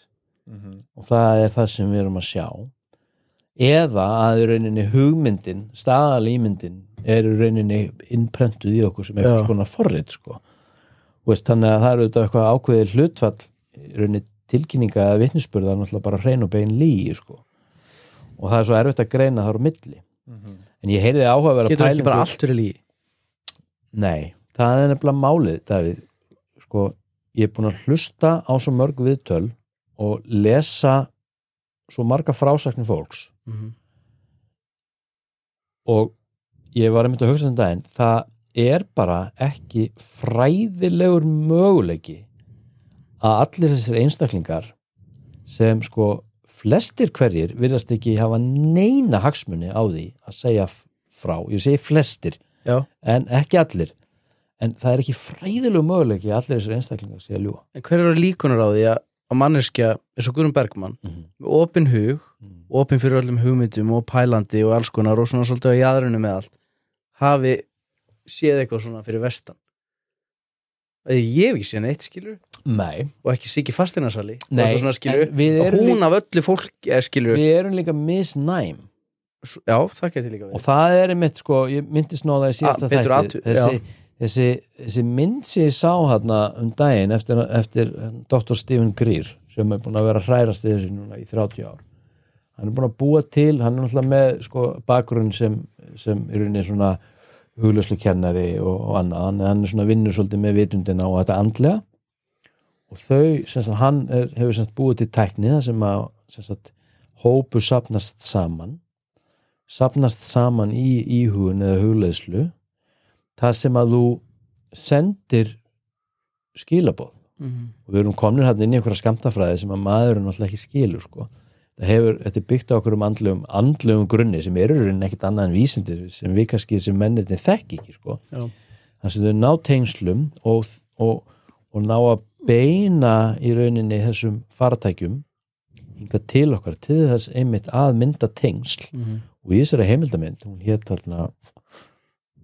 Og það er það sem við erum að sjá. Eða að í rauninni hugmyndin, staðalýmyndin er í rauninni innprentuð í okkur sem er eitthvað svona forrið sko. Þú veist, þannig að það eru auðvitað eitthvað ákveðið hlutfall í rauninni tilkynninga eða vitnisspurða náttúrulega bara hrein og bein lígi sko. og það er svo erfitt að greina þar á milli. En ég heyrði áhuga Getur ekki bara allt verið lígi Nei, það er nefnilega málið, Davíð. Sko, ég er búin að hlusta á svo mörg viðtöl og lesa svo marga frásaknir fólks. Mhm. og ég var einmitt að hugsa um daginn, það er bara ekki fræðilegur möguleiki að allir þessir einstaklingar sem sko flestir hverjir virðast ekki hafa neina hagsmunni á því að segja frá, ég segi flestir Já, en ekki allir en það er ekki fræðilegu möguleiki allir þessir einstaklingar sé að ljúa en hver eru líkunar á því að, að manneskja eins og Guðrun Bergmann mm -hmm. með opin hug, opin fyrir öllum hugmyndum og pælandi og alls konar og svona svolítið á jæðrinu með allt hafi séð eitthvað svona fyrir vestan? Eða ég hef ekki séð neitt skilur Nei, og ekki ekki fastinarsali og hún af öllu fólk eða, skilur, við erum líka misnæm. Já, það geti líka og verið það er einmitt sko, ég myndist það í síðasta Ah, þætti. þessi, þessi, þessi mynd sem ég sá hérna um daginn eftir, eftir Dr. Stephen Greer sem er búin að vera hrærast í þessu núna í 30 ár. Hann er búin að búa til, hann er náttúrulega með sko, bakgrunn sem, sem er unni svona huglauslu kennari og, og annað, hann, hann er svona vinnur svolítið með vitundina og þetta andlega. Og þau, sagt, hann er, hefur sagt búið til tækni það sem að sagt, hópu sapnast saman. Sapnast saman í íhugun eða hugleðslu það sem að þú sendir skilabóð Mhm. og við erum komin hérna inn í einhverja skamtafræði sem að maðurinn alltaf ekki skilur sko. það hefur, þetta er byggt á okkur um andlegum, andlegum grunni sem eru rauninni ekkit annað en vísindir sem við kannski sem mennirni þekk ekki sko. Þannig að þau ná tengslum og, og, og ná að beina í rauninni þessum faratækjum hinga til okkar til þess einmitt að mynda tengsl Mhm. og í þessari heimildamind, hún hétt þarna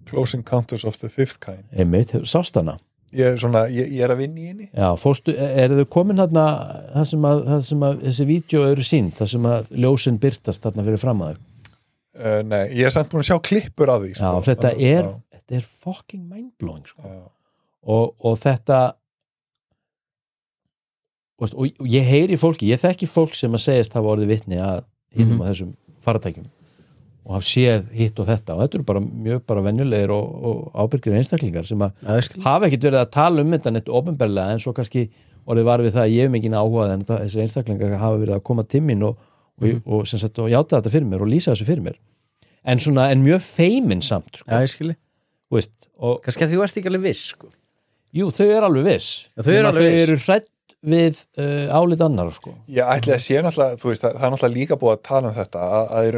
Close Encounters of the Fifth Kind. Einmitt, sást hana? Ég svona, ég, ég er að vinna í henni. Já, fórstu, er þau komin þarna það sem að, það sem að þessi vídeo eru sínt, það sem að ljósin byrtast þarna fyrir fram að þau uh, Nei, ég er samt búin að sjá klippur af því Já, sko. þetta Þannig- er, þetta er fucking mindblowing sko. og, og þetta og, og ég heyri fólki, ég þekki fólk sem að segist hafa orðið vitni að hinnum Mhm. að þessum faratækjum og hafa séð hitt og þetta. Og þetta eru bara mjög bara venjulegir og, og ábyrgir einstaklingar sem að Já, hafa ekkit verið að tala um þetta neitt ofinberlega en svo kannski orðið var við það að ég hef mikið áhugað en það, þessi einstaklingar hafa verið að koma til mín og, og, Mhm. og, sem sagt, og játa þetta fyrir mér og lýsa þessu fyrir mér. En svona, en mjög feimin samt sko, Já, ég skilji. Þú veist, og Kannski að þú ert ekki alveg viss sko. jú, þau eru alveg viss. Já, þau eru eru hrætt við uh, álit annar sko. Ég ætli að sé náttúrulega, þú veist, það, það er náttúrulega líka búið að tala um þetta, að, að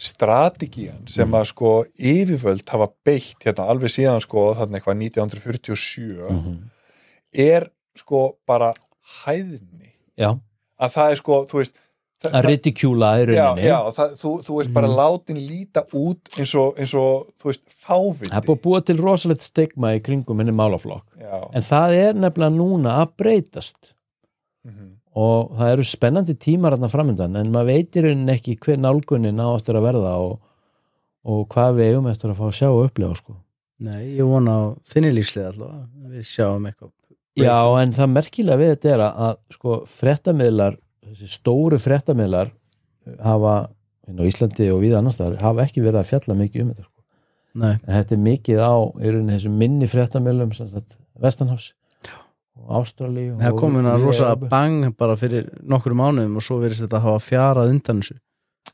strategían sem að sko yfirvöld hafa beitt hérna alveg síðan sko þarna eitthvað 1947 Mhm. er sko bara hæðni. Já, að það er sko, þú veist að í já, rauninni já, það, þú, þú veist bara látin líta út eins og, eins og þú veist, fáviti. Það er búið búa til rosalegt stigma í kringum henni málaflokk. Já, en það er nefnilega núna að breytast. Mhm, og það eru spennandi tímar þarna framöndan en maður veitir henni ekki hver nálgunin á eftir að verða og, og hvað við eigum eftir að fá að sjá og upplega sko. Nei, ég vona á þinni lífslið allavega Við sjáum eitthvað Já, en það merkilega við þetta er að, sko, fréttamiðlar, þessi stóru fréttamiðlar hafa á Íslandi og við annars þar hafa ekki verið að fjalla mikið um þetta sko. Nei, en þetta er mikið á í rauninni þessum minni sagt Vestanhafs Ástrali það að víða í rosa bang bara fyrir nokkur mánuðum og svo verðist þetta hafa fjarað undan þessu.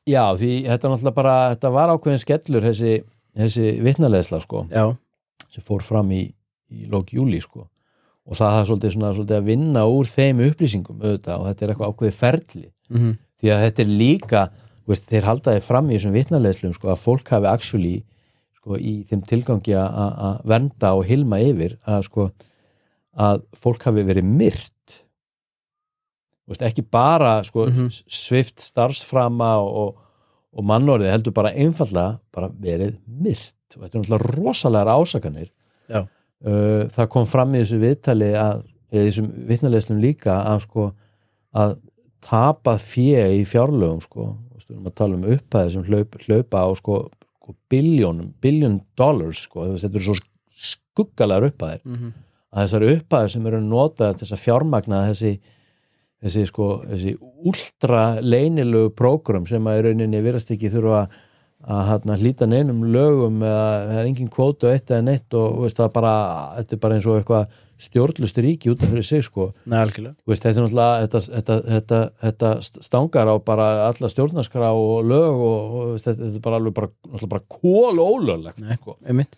Já, því þetta er bara þetta var ákveðin skellur þessi, þessi vitnaleðsla sko Já, sem fór fram í, í lók júli sko. Og það er svolítið, svona, svolítið að vinna úr þeim upplýsingum auðvitað og þetta er eitthvað ákveðið ferli. Mm því að þetta er líka þú veist, þeir haldaði fram í þessum vitnaleðslum sko, að fólk hafi actually sko, í þeim tilgangi að- að að vernda og hilma yfir að, sko, að fólk hafi verið myrt veist, ekki bara sko, Mhm. svift starfsframa og, og mannorðið heldur bara einfallega bara verið myrt og þetta er náttúrulega rosalega ásakanir Já. Uh, það kom fram í þessu viðtali að, eða þessum vitnaleðslum líka að sko að tapað fjö í fjárlögum sko, við erum að tala um upphæði sem hlaup, hlaupa á sko, sko biljónum, biljón dollars sko, þetta eru svo skuggalegar upphæðir -hmm. Að þessar upphæðir sem eru notaðar til þess að fjármagna þessi þessi sko, þessi últra leinilegu prógram sem að í rauninni virðast ekki þurfa að hérna, hlýta neinum lögum eða það er engin kvótu eitt eða neitt og veist, það bara, þetta er bara eins og eitthvað stjórnlust ríki út af fyrir sig sko Nei, veist, þetta er náttúrulega þetta, þetta, þetta, þetta stangar á bara alla stjórnarskrá og lög og, og veist, þetta, er bara alveg bara, bara kól ólöglegt Nei. sko. Einmitt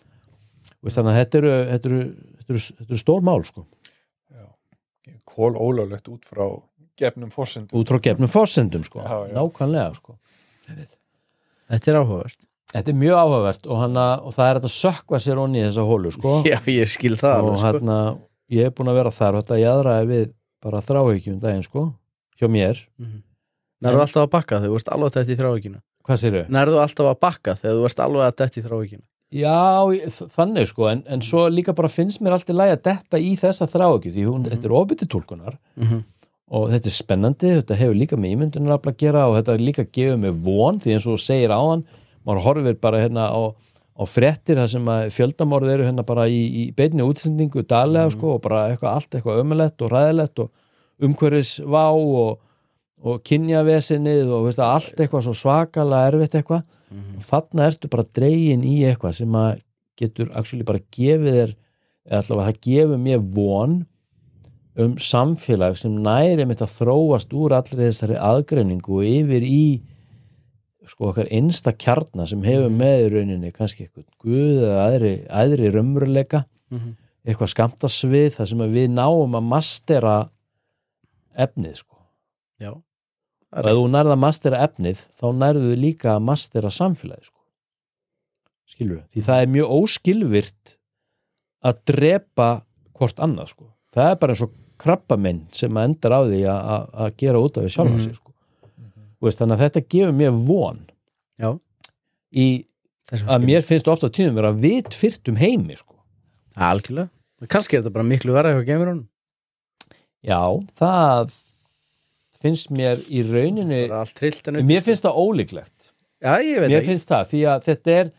Þú veist, þannig að þetta eru, þetta eru, þetta eru stór mál sko. kól ólöglegt út frá gefnum forsendum út frá gefnum fórsendum sko. Já, já. nákvæmlega sko. Þetta er áhugavert þetta er mjög áhugavert og, hana, og það er að sökva sér onni í þessa hólu sko. *laughs* Já, ég skil það og alveg, sko. hérna ég er búin að vera þar og þetta jaðraði við bara þráhyggjum daginn sko hjá mér, Mhm. Nærðu alltaf að bakka þegar þú ert alveg dætt í þrávíkina hvað sér þau? Nærðu alltaf að bakka þegar þú ert alveg að dætt í þrávíkina Já, þannig sko en, en svo líka bara finnst mér alltaf lægi að detta í þessa þráhyggju því hún, þetta er ofbytti tólkunar mm -hmm. og þetta er spennandi, þetta hefur líka með ímyndunarafla að gera og þetta líka gefur mig von því eins og segir á hann maður horfir bara hérna á, á fréttir þar sem að fjöldamorð eru hérna bara í, í beinni útsendingu daglega sko og bara eitthvað allt eitthvað ömulegt og ræðilegt og umhverfis vá og, og kynjavesinnið og veist, allt eitthvað svo svakalega erfitt eitthvað og þarna ertu bara dregin í eitthvað sem að getur actually bara gefið þér eða allavega það gefur mér von um samfélag sem næri mitt að þróast úr allri þessari aðgreiningu og yfir í sko okkar einsta kjarna sem hefur með í rauninni kannski eitthvað guð eða aðri, aðri raumurleika Mhm. eitthvað skamtasvið þar sem við náum að mastera efnið sko. Já, og ef þú nærða að mastera efnið þá nærðu líka að mastera samfélagi sko. skilur því það er mjög óskilvirt að drepa hvort annað sko. það er bara eins og krabbaminn sem endar á því að- gera út af því sjálfa Mhm. sig sko. Þú veist, þannig að þetta gefur mér von Já. í að mér finnst ofta tíðum vera vit fyrt um heimi sko. Algjörlega Kannski er þetta bara miklu verða eitthvað gemur honum já, það finnst mér í rauninni mér finnst það ólíklegt. Já, mér finnst það, því að þetta er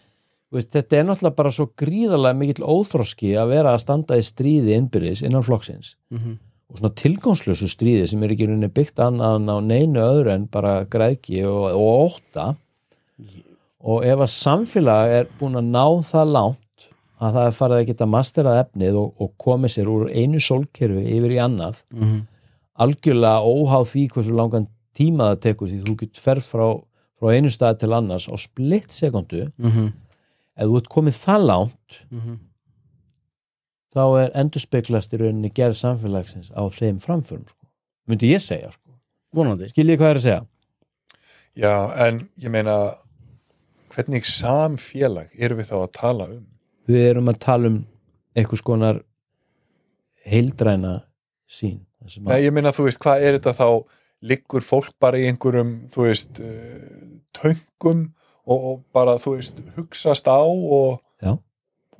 veist, þetta er náttúrulega bara svo gríðarlega mikill óþroski að vera að standa í stríði innbyrðis innan flokksins. Mhm. og svona tilgangslösu stríði sem er ekki rauninni byggt annan á neinu öðru en bara græðki og, og ótta. Og ef að samfélag er búin að ná það langt að það er farið að geta masterað efnið og, og komið sér úr einu sólkerfi yfir í annað Mhm. Algjörlega óháð því hversu langan tíma það tekur því þú getur ferð frá, frá einu stað til annars á splitt sekundu Mhm. ef þú ert komið það langt Mhm. þá er endurspeglast í rauninni gerð samfélagsins á þeim framförum sko. myndi ég segja sko. Vonandi skiljið hvað er að segja Já, en ég meina hvernig samfélag erum við þá að tala um? við erum að tala um einhvers konar heildræna sín Nei, ég meina, þú veist, hvað er þetta þá? Liggur fólk bara í einhverjum þú veist, uh, töngum og, og bara, þú veist, hugsast á og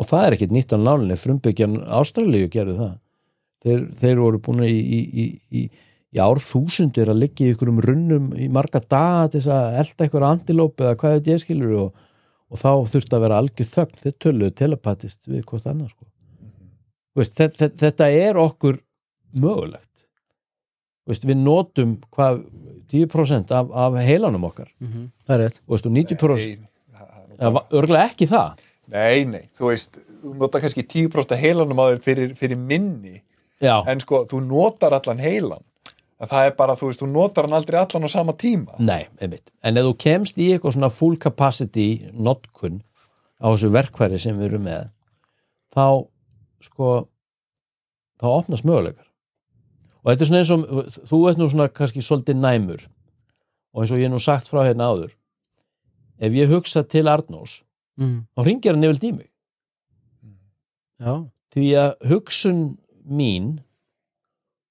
og það er ekkit nýtt á nálinni. Frumbyggjan Ástralíu gerðu það. Þeir, þeir voru búin í, í, í, í, í ár þúsundir að liggja í ykkurum runnum í marga daga til þess að elda ykkur antilóp eða hvað þetta ég skilur og, og þá þurfti að vera algjör þögn. Þeir töluðu telepatist við hvort annað sko. Veist, þetta, þetta, þetta er okkur mögulegt Veist, við notum hvað 10% af, af heilanum okkar. Mhm. Það er rétt. Og veist, og 90% Nei, það- það er nú bara- örgulega ekki það? Nei, nei, þú veist þú notar kannski 10% af heilanum á þér fyrir, fyrir minni, Já, en sko þú notar allan heilan. En það er bara, þú veist, þú notar hann aldrei allan á sama tíma. Nei, einmitt. En ef þú kemst í eitthvað svona full capacity notkun á þessu verkfæri sem við erum með þá sko þá opnast möguleikar og þetta er svona eins og þú ert nú svona kannski svolítið næmur. Og eins og ég hef nú sagt frá hérna áður ef ég hugsa til Arnós Mhm. þá ringir hann yfir í mig. Já, því að hugsun mín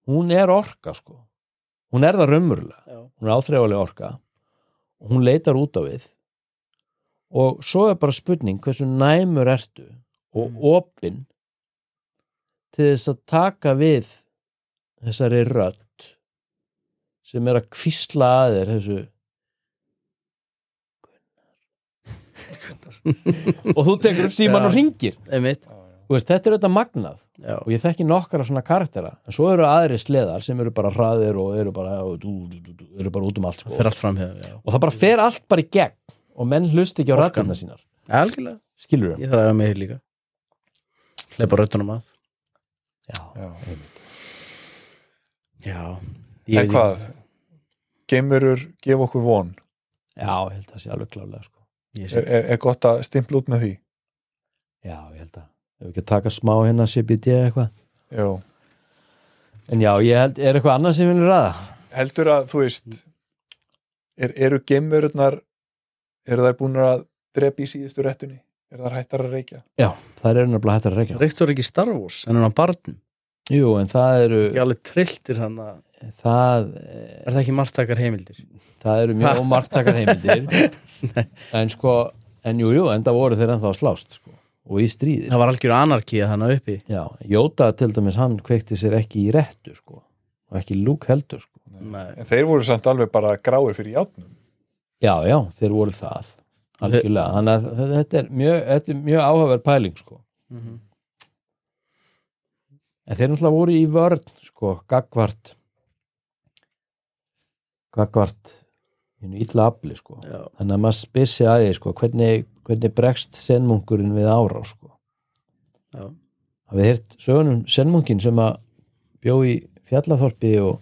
hún er orka sko. Hún er það raumurlega já. Hún er áþreifalega orka. Og hún leitar út á við. Og svo er bara spurning hversu næmur ertu og Mm. opinn til þess að taka við þessari rödd sem er að kvísla að þér þessu Gunnar. Og þú tekur upp síman og ringir veist, þetta er auðvitað magnað Já, og ég þekki nokkara svona karaktera en svo eru aðri sleðar sem eru bara hraðir og eru bara, og, dú, dú, dú, dú, eru bara út um allt sko. fer allt fram hér Já, og það bara fer allt bara í gegn og menn hlust ekki á rættarna sínar. Algjörlega. Skilur þau? Ég þarf að hafa mig hér líka. Hleypa röttunum að. Já, Já. Já. En hvað, gemurur gefa okkur von? Já, ég held að það sé alveg klálega sko. Ég er, er, er gott að stimpla út með því? Já, ég held að ef við ekki að taka smá hérna CBD eitthvað. Já. en já, ég held, er eitthvað annað sem við viljum ræða? heldur að, þú veist er, eru gemururnar eru þær búin að drepa í síðustu réttunni? Eru þær hættar að reykja? Já, það eru nefnilega hættar að reykja. Reyktur ekki Star Wars? En hann barnum Jú, en það eru Ég alveg trilltir hann að það, Er það ekki margtakar heimildir? það eru mjög *laughs* ómarktakar heimildir en sko, en jú, jú, en það voru þeir ennþá slást sko, og í stríði Það var algjör anarkía þannig uppi Já, Jóta til dæmis hann kveikti sér ekki í réttu sko. og ekki lúk heldur sko. Nei. en þeir voru samt alveg bara gráir fyrir játnum já, já, þeir voru það algjörlega, þannig að þetta er mjög, þetta er mjög áhugaverð pæling sko. Mhm. En þeir náttúrulega voru í vörn sko, gagvart gagvart illa afli sko. Já, þannig að maður spyr sig að því sko, hvernig, hvernig bregst senmunkurinn við ára sko. já, hafið heyrt sögunum senmunkin sem að bjó í fjallaþorpi og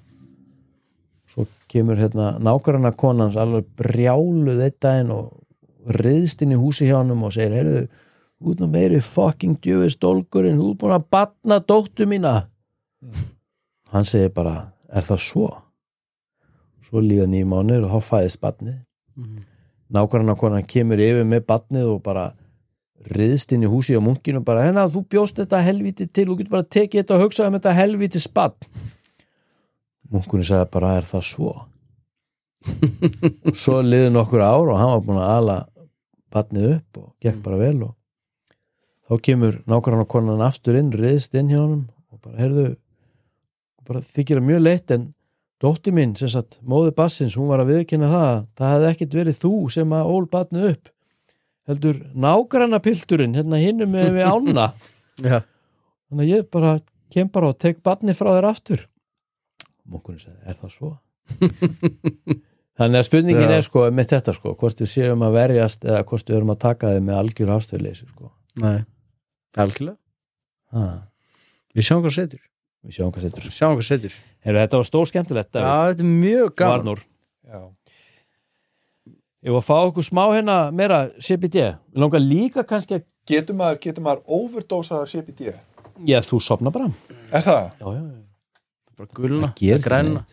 svo kemur hérna nákvæmna konans alveg brjáluð eitt daginn og riðst inn í húsi hjá honum og segir, heyrðu, út og meiri fucking djöfis dólgurinn, þú er búin að batna dóttu mína. Hann segir bara, er það svo? Svo líða nýjum mánuður og þá fæðist batnið Mhm. nákvæmna konan kemur yfir með batnið og bara riðst inn í húsi á munkinu og bara, hérna, þú bjóst þetta helvíti til, þú getur bara tekið þetta og hugsað um þetta helvíti spatt munkunni sagði bara, er það svo? Og *laughs* svo liði nokkur ár og hann var búin að ala batnið upp og gekk bara vel og þá kemur nákvæmna konan aftur inn, riðst inn hjá honum og bara, heyrðu bara þykir það mjög leitt en dóttir mín, sem sagt, móði bassins hún var að viðkynna það, það hefði ekkit verið þú sem að ól batnið upp heldur nágranna pilturinn hérna hinnum með við ána *laughs* já, þannig að ég bara kem bara og tek batnið frá þér aftur munkunni sagði, er það svo? *laughs* þannig að spurningin Já. er sko með þetta sko, hvort við séum að verjast eða hvort við erum að taka þið með algjör afstöðleysi sko. nei Algjörlega, ha, við sjáum hvað setur. Við sjáum hvað setur. Sjáum hvað setur. Heru, þetta var stór skemmtilegt Davíð. þetta er mjög gaman. Ég var að fá okkur smá hérna meira CBD, við langar líka kannski að getur maður, getur maður overdosað af CBD já, þú sopna bara. Er það? já, já, Bara gulna, græna.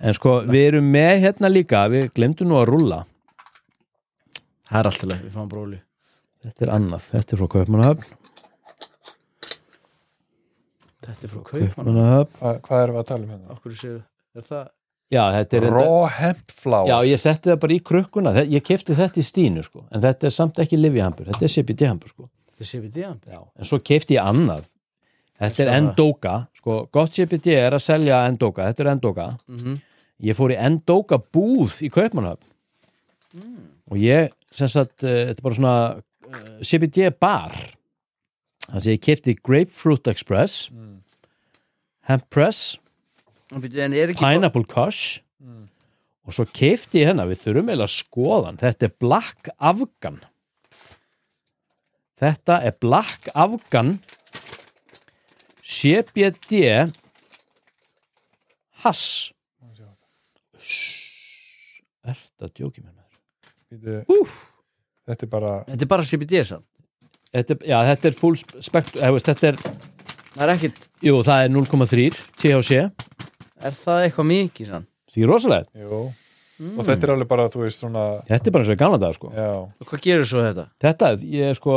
en sko við erum með hérna líka. Við glemdum nú að rúlla. Það er alltaf leið, við fáum bróli þetta er annað, þetta er frá Kaupmannahöfn Þetta er frá Kaupmann Kaupmannahöfn, Hva, hvað erum við að tala um hérna? Okkur séu, er það já þetta er raw hemp flour. Já ég setti það bara í krukkuna. Ég kefti þetta í stínu sko. En þetta er samt ekki livihambur, þetta er CBD hambur sko. Þetta er CBD já. en svo kefti ég annað. Þetta er Endoka sko, gott CBD er að selja Endoka þetta er Endoka mm -hmm. ég fór í Endoka búð í Kaupmannahöfn. Og ég sem sagt, uh, þetta er bara svona uh, CBD bar. Þannig að ég kefti Grapefruit Express. Mm. Hemp Press, Pineapple Kush Mm. og svo kefti ég hennar við þurfum eiginlega að skoða hann. Þetta er Black Afghan þetta er Black Afghan CBD Hass. Er þetta djóki með mér? Úf þetta er bara Þetta er bara CBD er- já, þetta er full spektrum þetta er, Það er ekkit, jú, það er 0,3 THC, er það eitthvað mikið sann? Því rosalega jú. og þetta er alveg bara, þú veist, svona þetta er bara eins og í gamla dag, sko. Já, Og hvað gerur svo þetta? þetta, ég er sko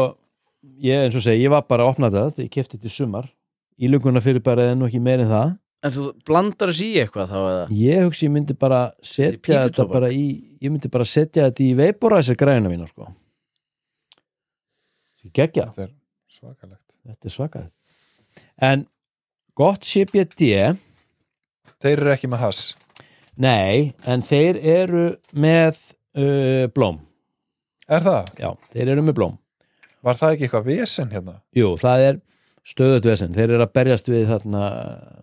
ég eins og segi, ég var bara að opna þetta ég kefti þetta í sumar, íluguna fyrir bara en ekki meir en það. En þú blandar þessi í eitthvað þá eða? ég hugsi, ég myndi bara setja þetta bara í, ég myndi bara setja þetta í veiporæsir græna mína, sko geggja. Þetta er svakalegt. Þetta er svakað en gott CBD þeir eru ekki með hass nei, en þeir eru með uh, blóm er það? já, þeir eru með blóm var það ekki eitthvað vesen hérna? jú, það er stöðut vesen þeir eru að berjast við þarna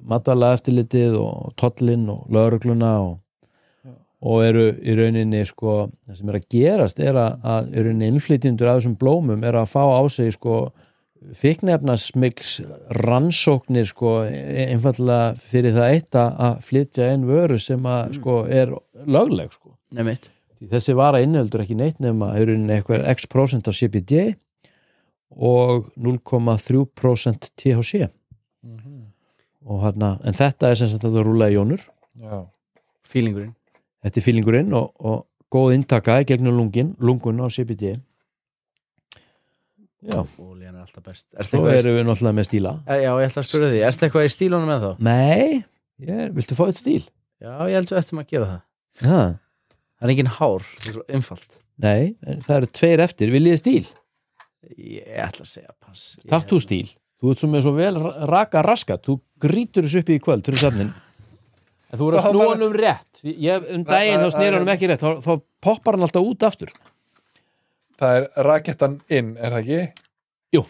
matala eftirlitið og tollinn og lögregluna og, og eru í rauninni sko, það sem er að gerast er að, að í rauninni innflytjendur af þessum blómum er að fá á sig sko fiknefnasmikls rannsóknir sko e- einfallega fyrir það eitt að að flytja einn vöru sem að sko er lögleg sko. Því þessi vara innheldur ekki neitt nema í rauninni eitthvað x prósent af CBD og 0,3% THC og hérna, en þetta er sem sagt að það rúla í jónur. Já, Fílingurinn. Þetta er fílingurinn og, og góð inntaka í gegnum lungin, lungun á CBD já, Ólíðan er alltaf best. Er svo erum við náttúrulega með stíla. Eh, Já, ég ætla að spyrja því, er þetta eitthvað í stílunum með þá? nei, ég, viltu fá eitt stíl? Já, ég held við eftir að gera það. Ha, Það er engin hár, það er svo einfalt. Nei, það eru tveir eftir, viljið stíl? Ég ætla að segja pass. Ég- þú stíl? Þú ert svo með svo vel ra- raka raskat, þú grítur þessu upp í kvöld fyrir safnin En þú verður að snúa hann um rétt. Ég, um daginn þá það- snýr hann um ekki rétt. Þá, þá poppar hann alltaf út aftur það er rakettan inn, er það ekki? Jú.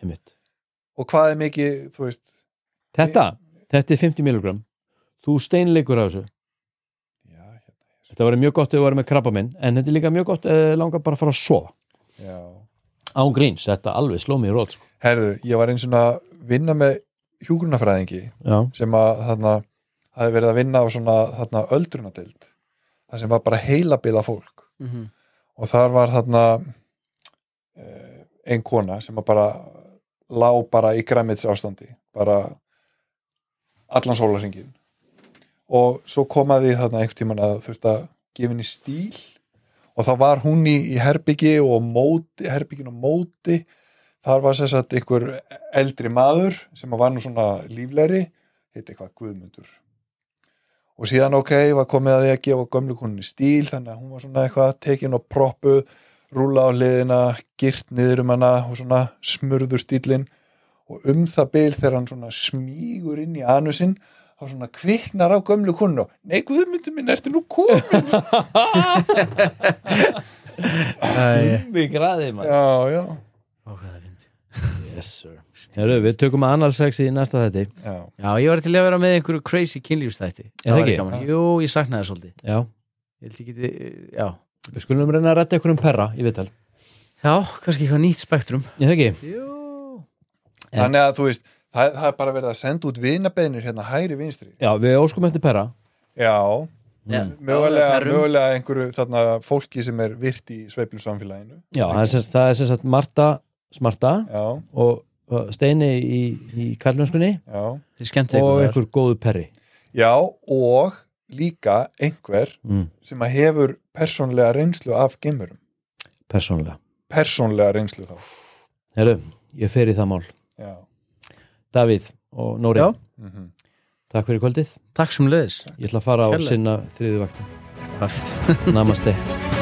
Einmitt. og hvað er mikið, þú veist þetta, þetta er 50 mg þú steinleikur á þessu já, hérna, þetta var mjög gott ef þú varum með krabba minn en þetta er líka mjög gott ef þið langar bara að fara að sofa já án gríns, þetta alveg sló mig í rót sko. herðu, ég var eins og að vinna með hjúgrunafræðingi já, sem að þarna hafi verið að vinna á svona þarna öldrunadeild það sem var bara heilabila fólk Mhm. Og þar var þarna eh, ein kona sem bara lá bara í græmits ástandi bara allan sólarhingin og svo komaði þarna einhvern tímann að þurft að gefa henni stíl. Og þá var hún í, í herbyggi og móti, herbyggin og móti. Þar var sér satt einhver eldri maður sem var nú svona líflegri heit eitthvað Guðmundur og síðan ok, var komið að því að gefa gömlu konunni stíl þannig að hún var svona eitthvað tekin og proppuð rúla á liðina, gyrt niður um hana og svona smurður stílin og um það bil þegar hann svona smígur inn í anusinn þá svona kviknar á gömlu konun og nei Guðmundur minn, ertu nú komin *laughs* Æ, við græðið maður. Já, já, ó, hvað það fyndi. Yes, sir. Heru, við tökum að analsex í næsta þetti já. Já, ég var til að vera með einhverju crazy kynlífstætti Er það væri ekki? gaman. Jú, ég saknaði það svolítið. Já, Ég held geti, já. Við skulum reyna að retta ykkur um perra í viðtal. Já, kannski eitthvað nýtt spektrum. Ég það ekki, Jú. En- þannig að þú veist, það, það er bara verið að senda út vinabeðnir hérna hæri vinstri. Já, við óskum eftir perra. Já, Já, mögulega, mögulega einhverju þarna fólki sem er virt í sveiflu samfélaginu. Já, er það er sem sagt Marta Smarta já, og Steini í, í skemmt og einhver góðu perri. Já, og líka einhver mm, sem að hefur persónlega reynslu af gemurum. persónulega. Persónlega reynslu þá. Heru, ég fer í það mál. Já. Davíð og Nóri, Já. Mm takk fyrir kvöldið. Takk sem leiðis ég ætla að fara á Kærlega. sinna þriðu vaktin Namaste *laughs*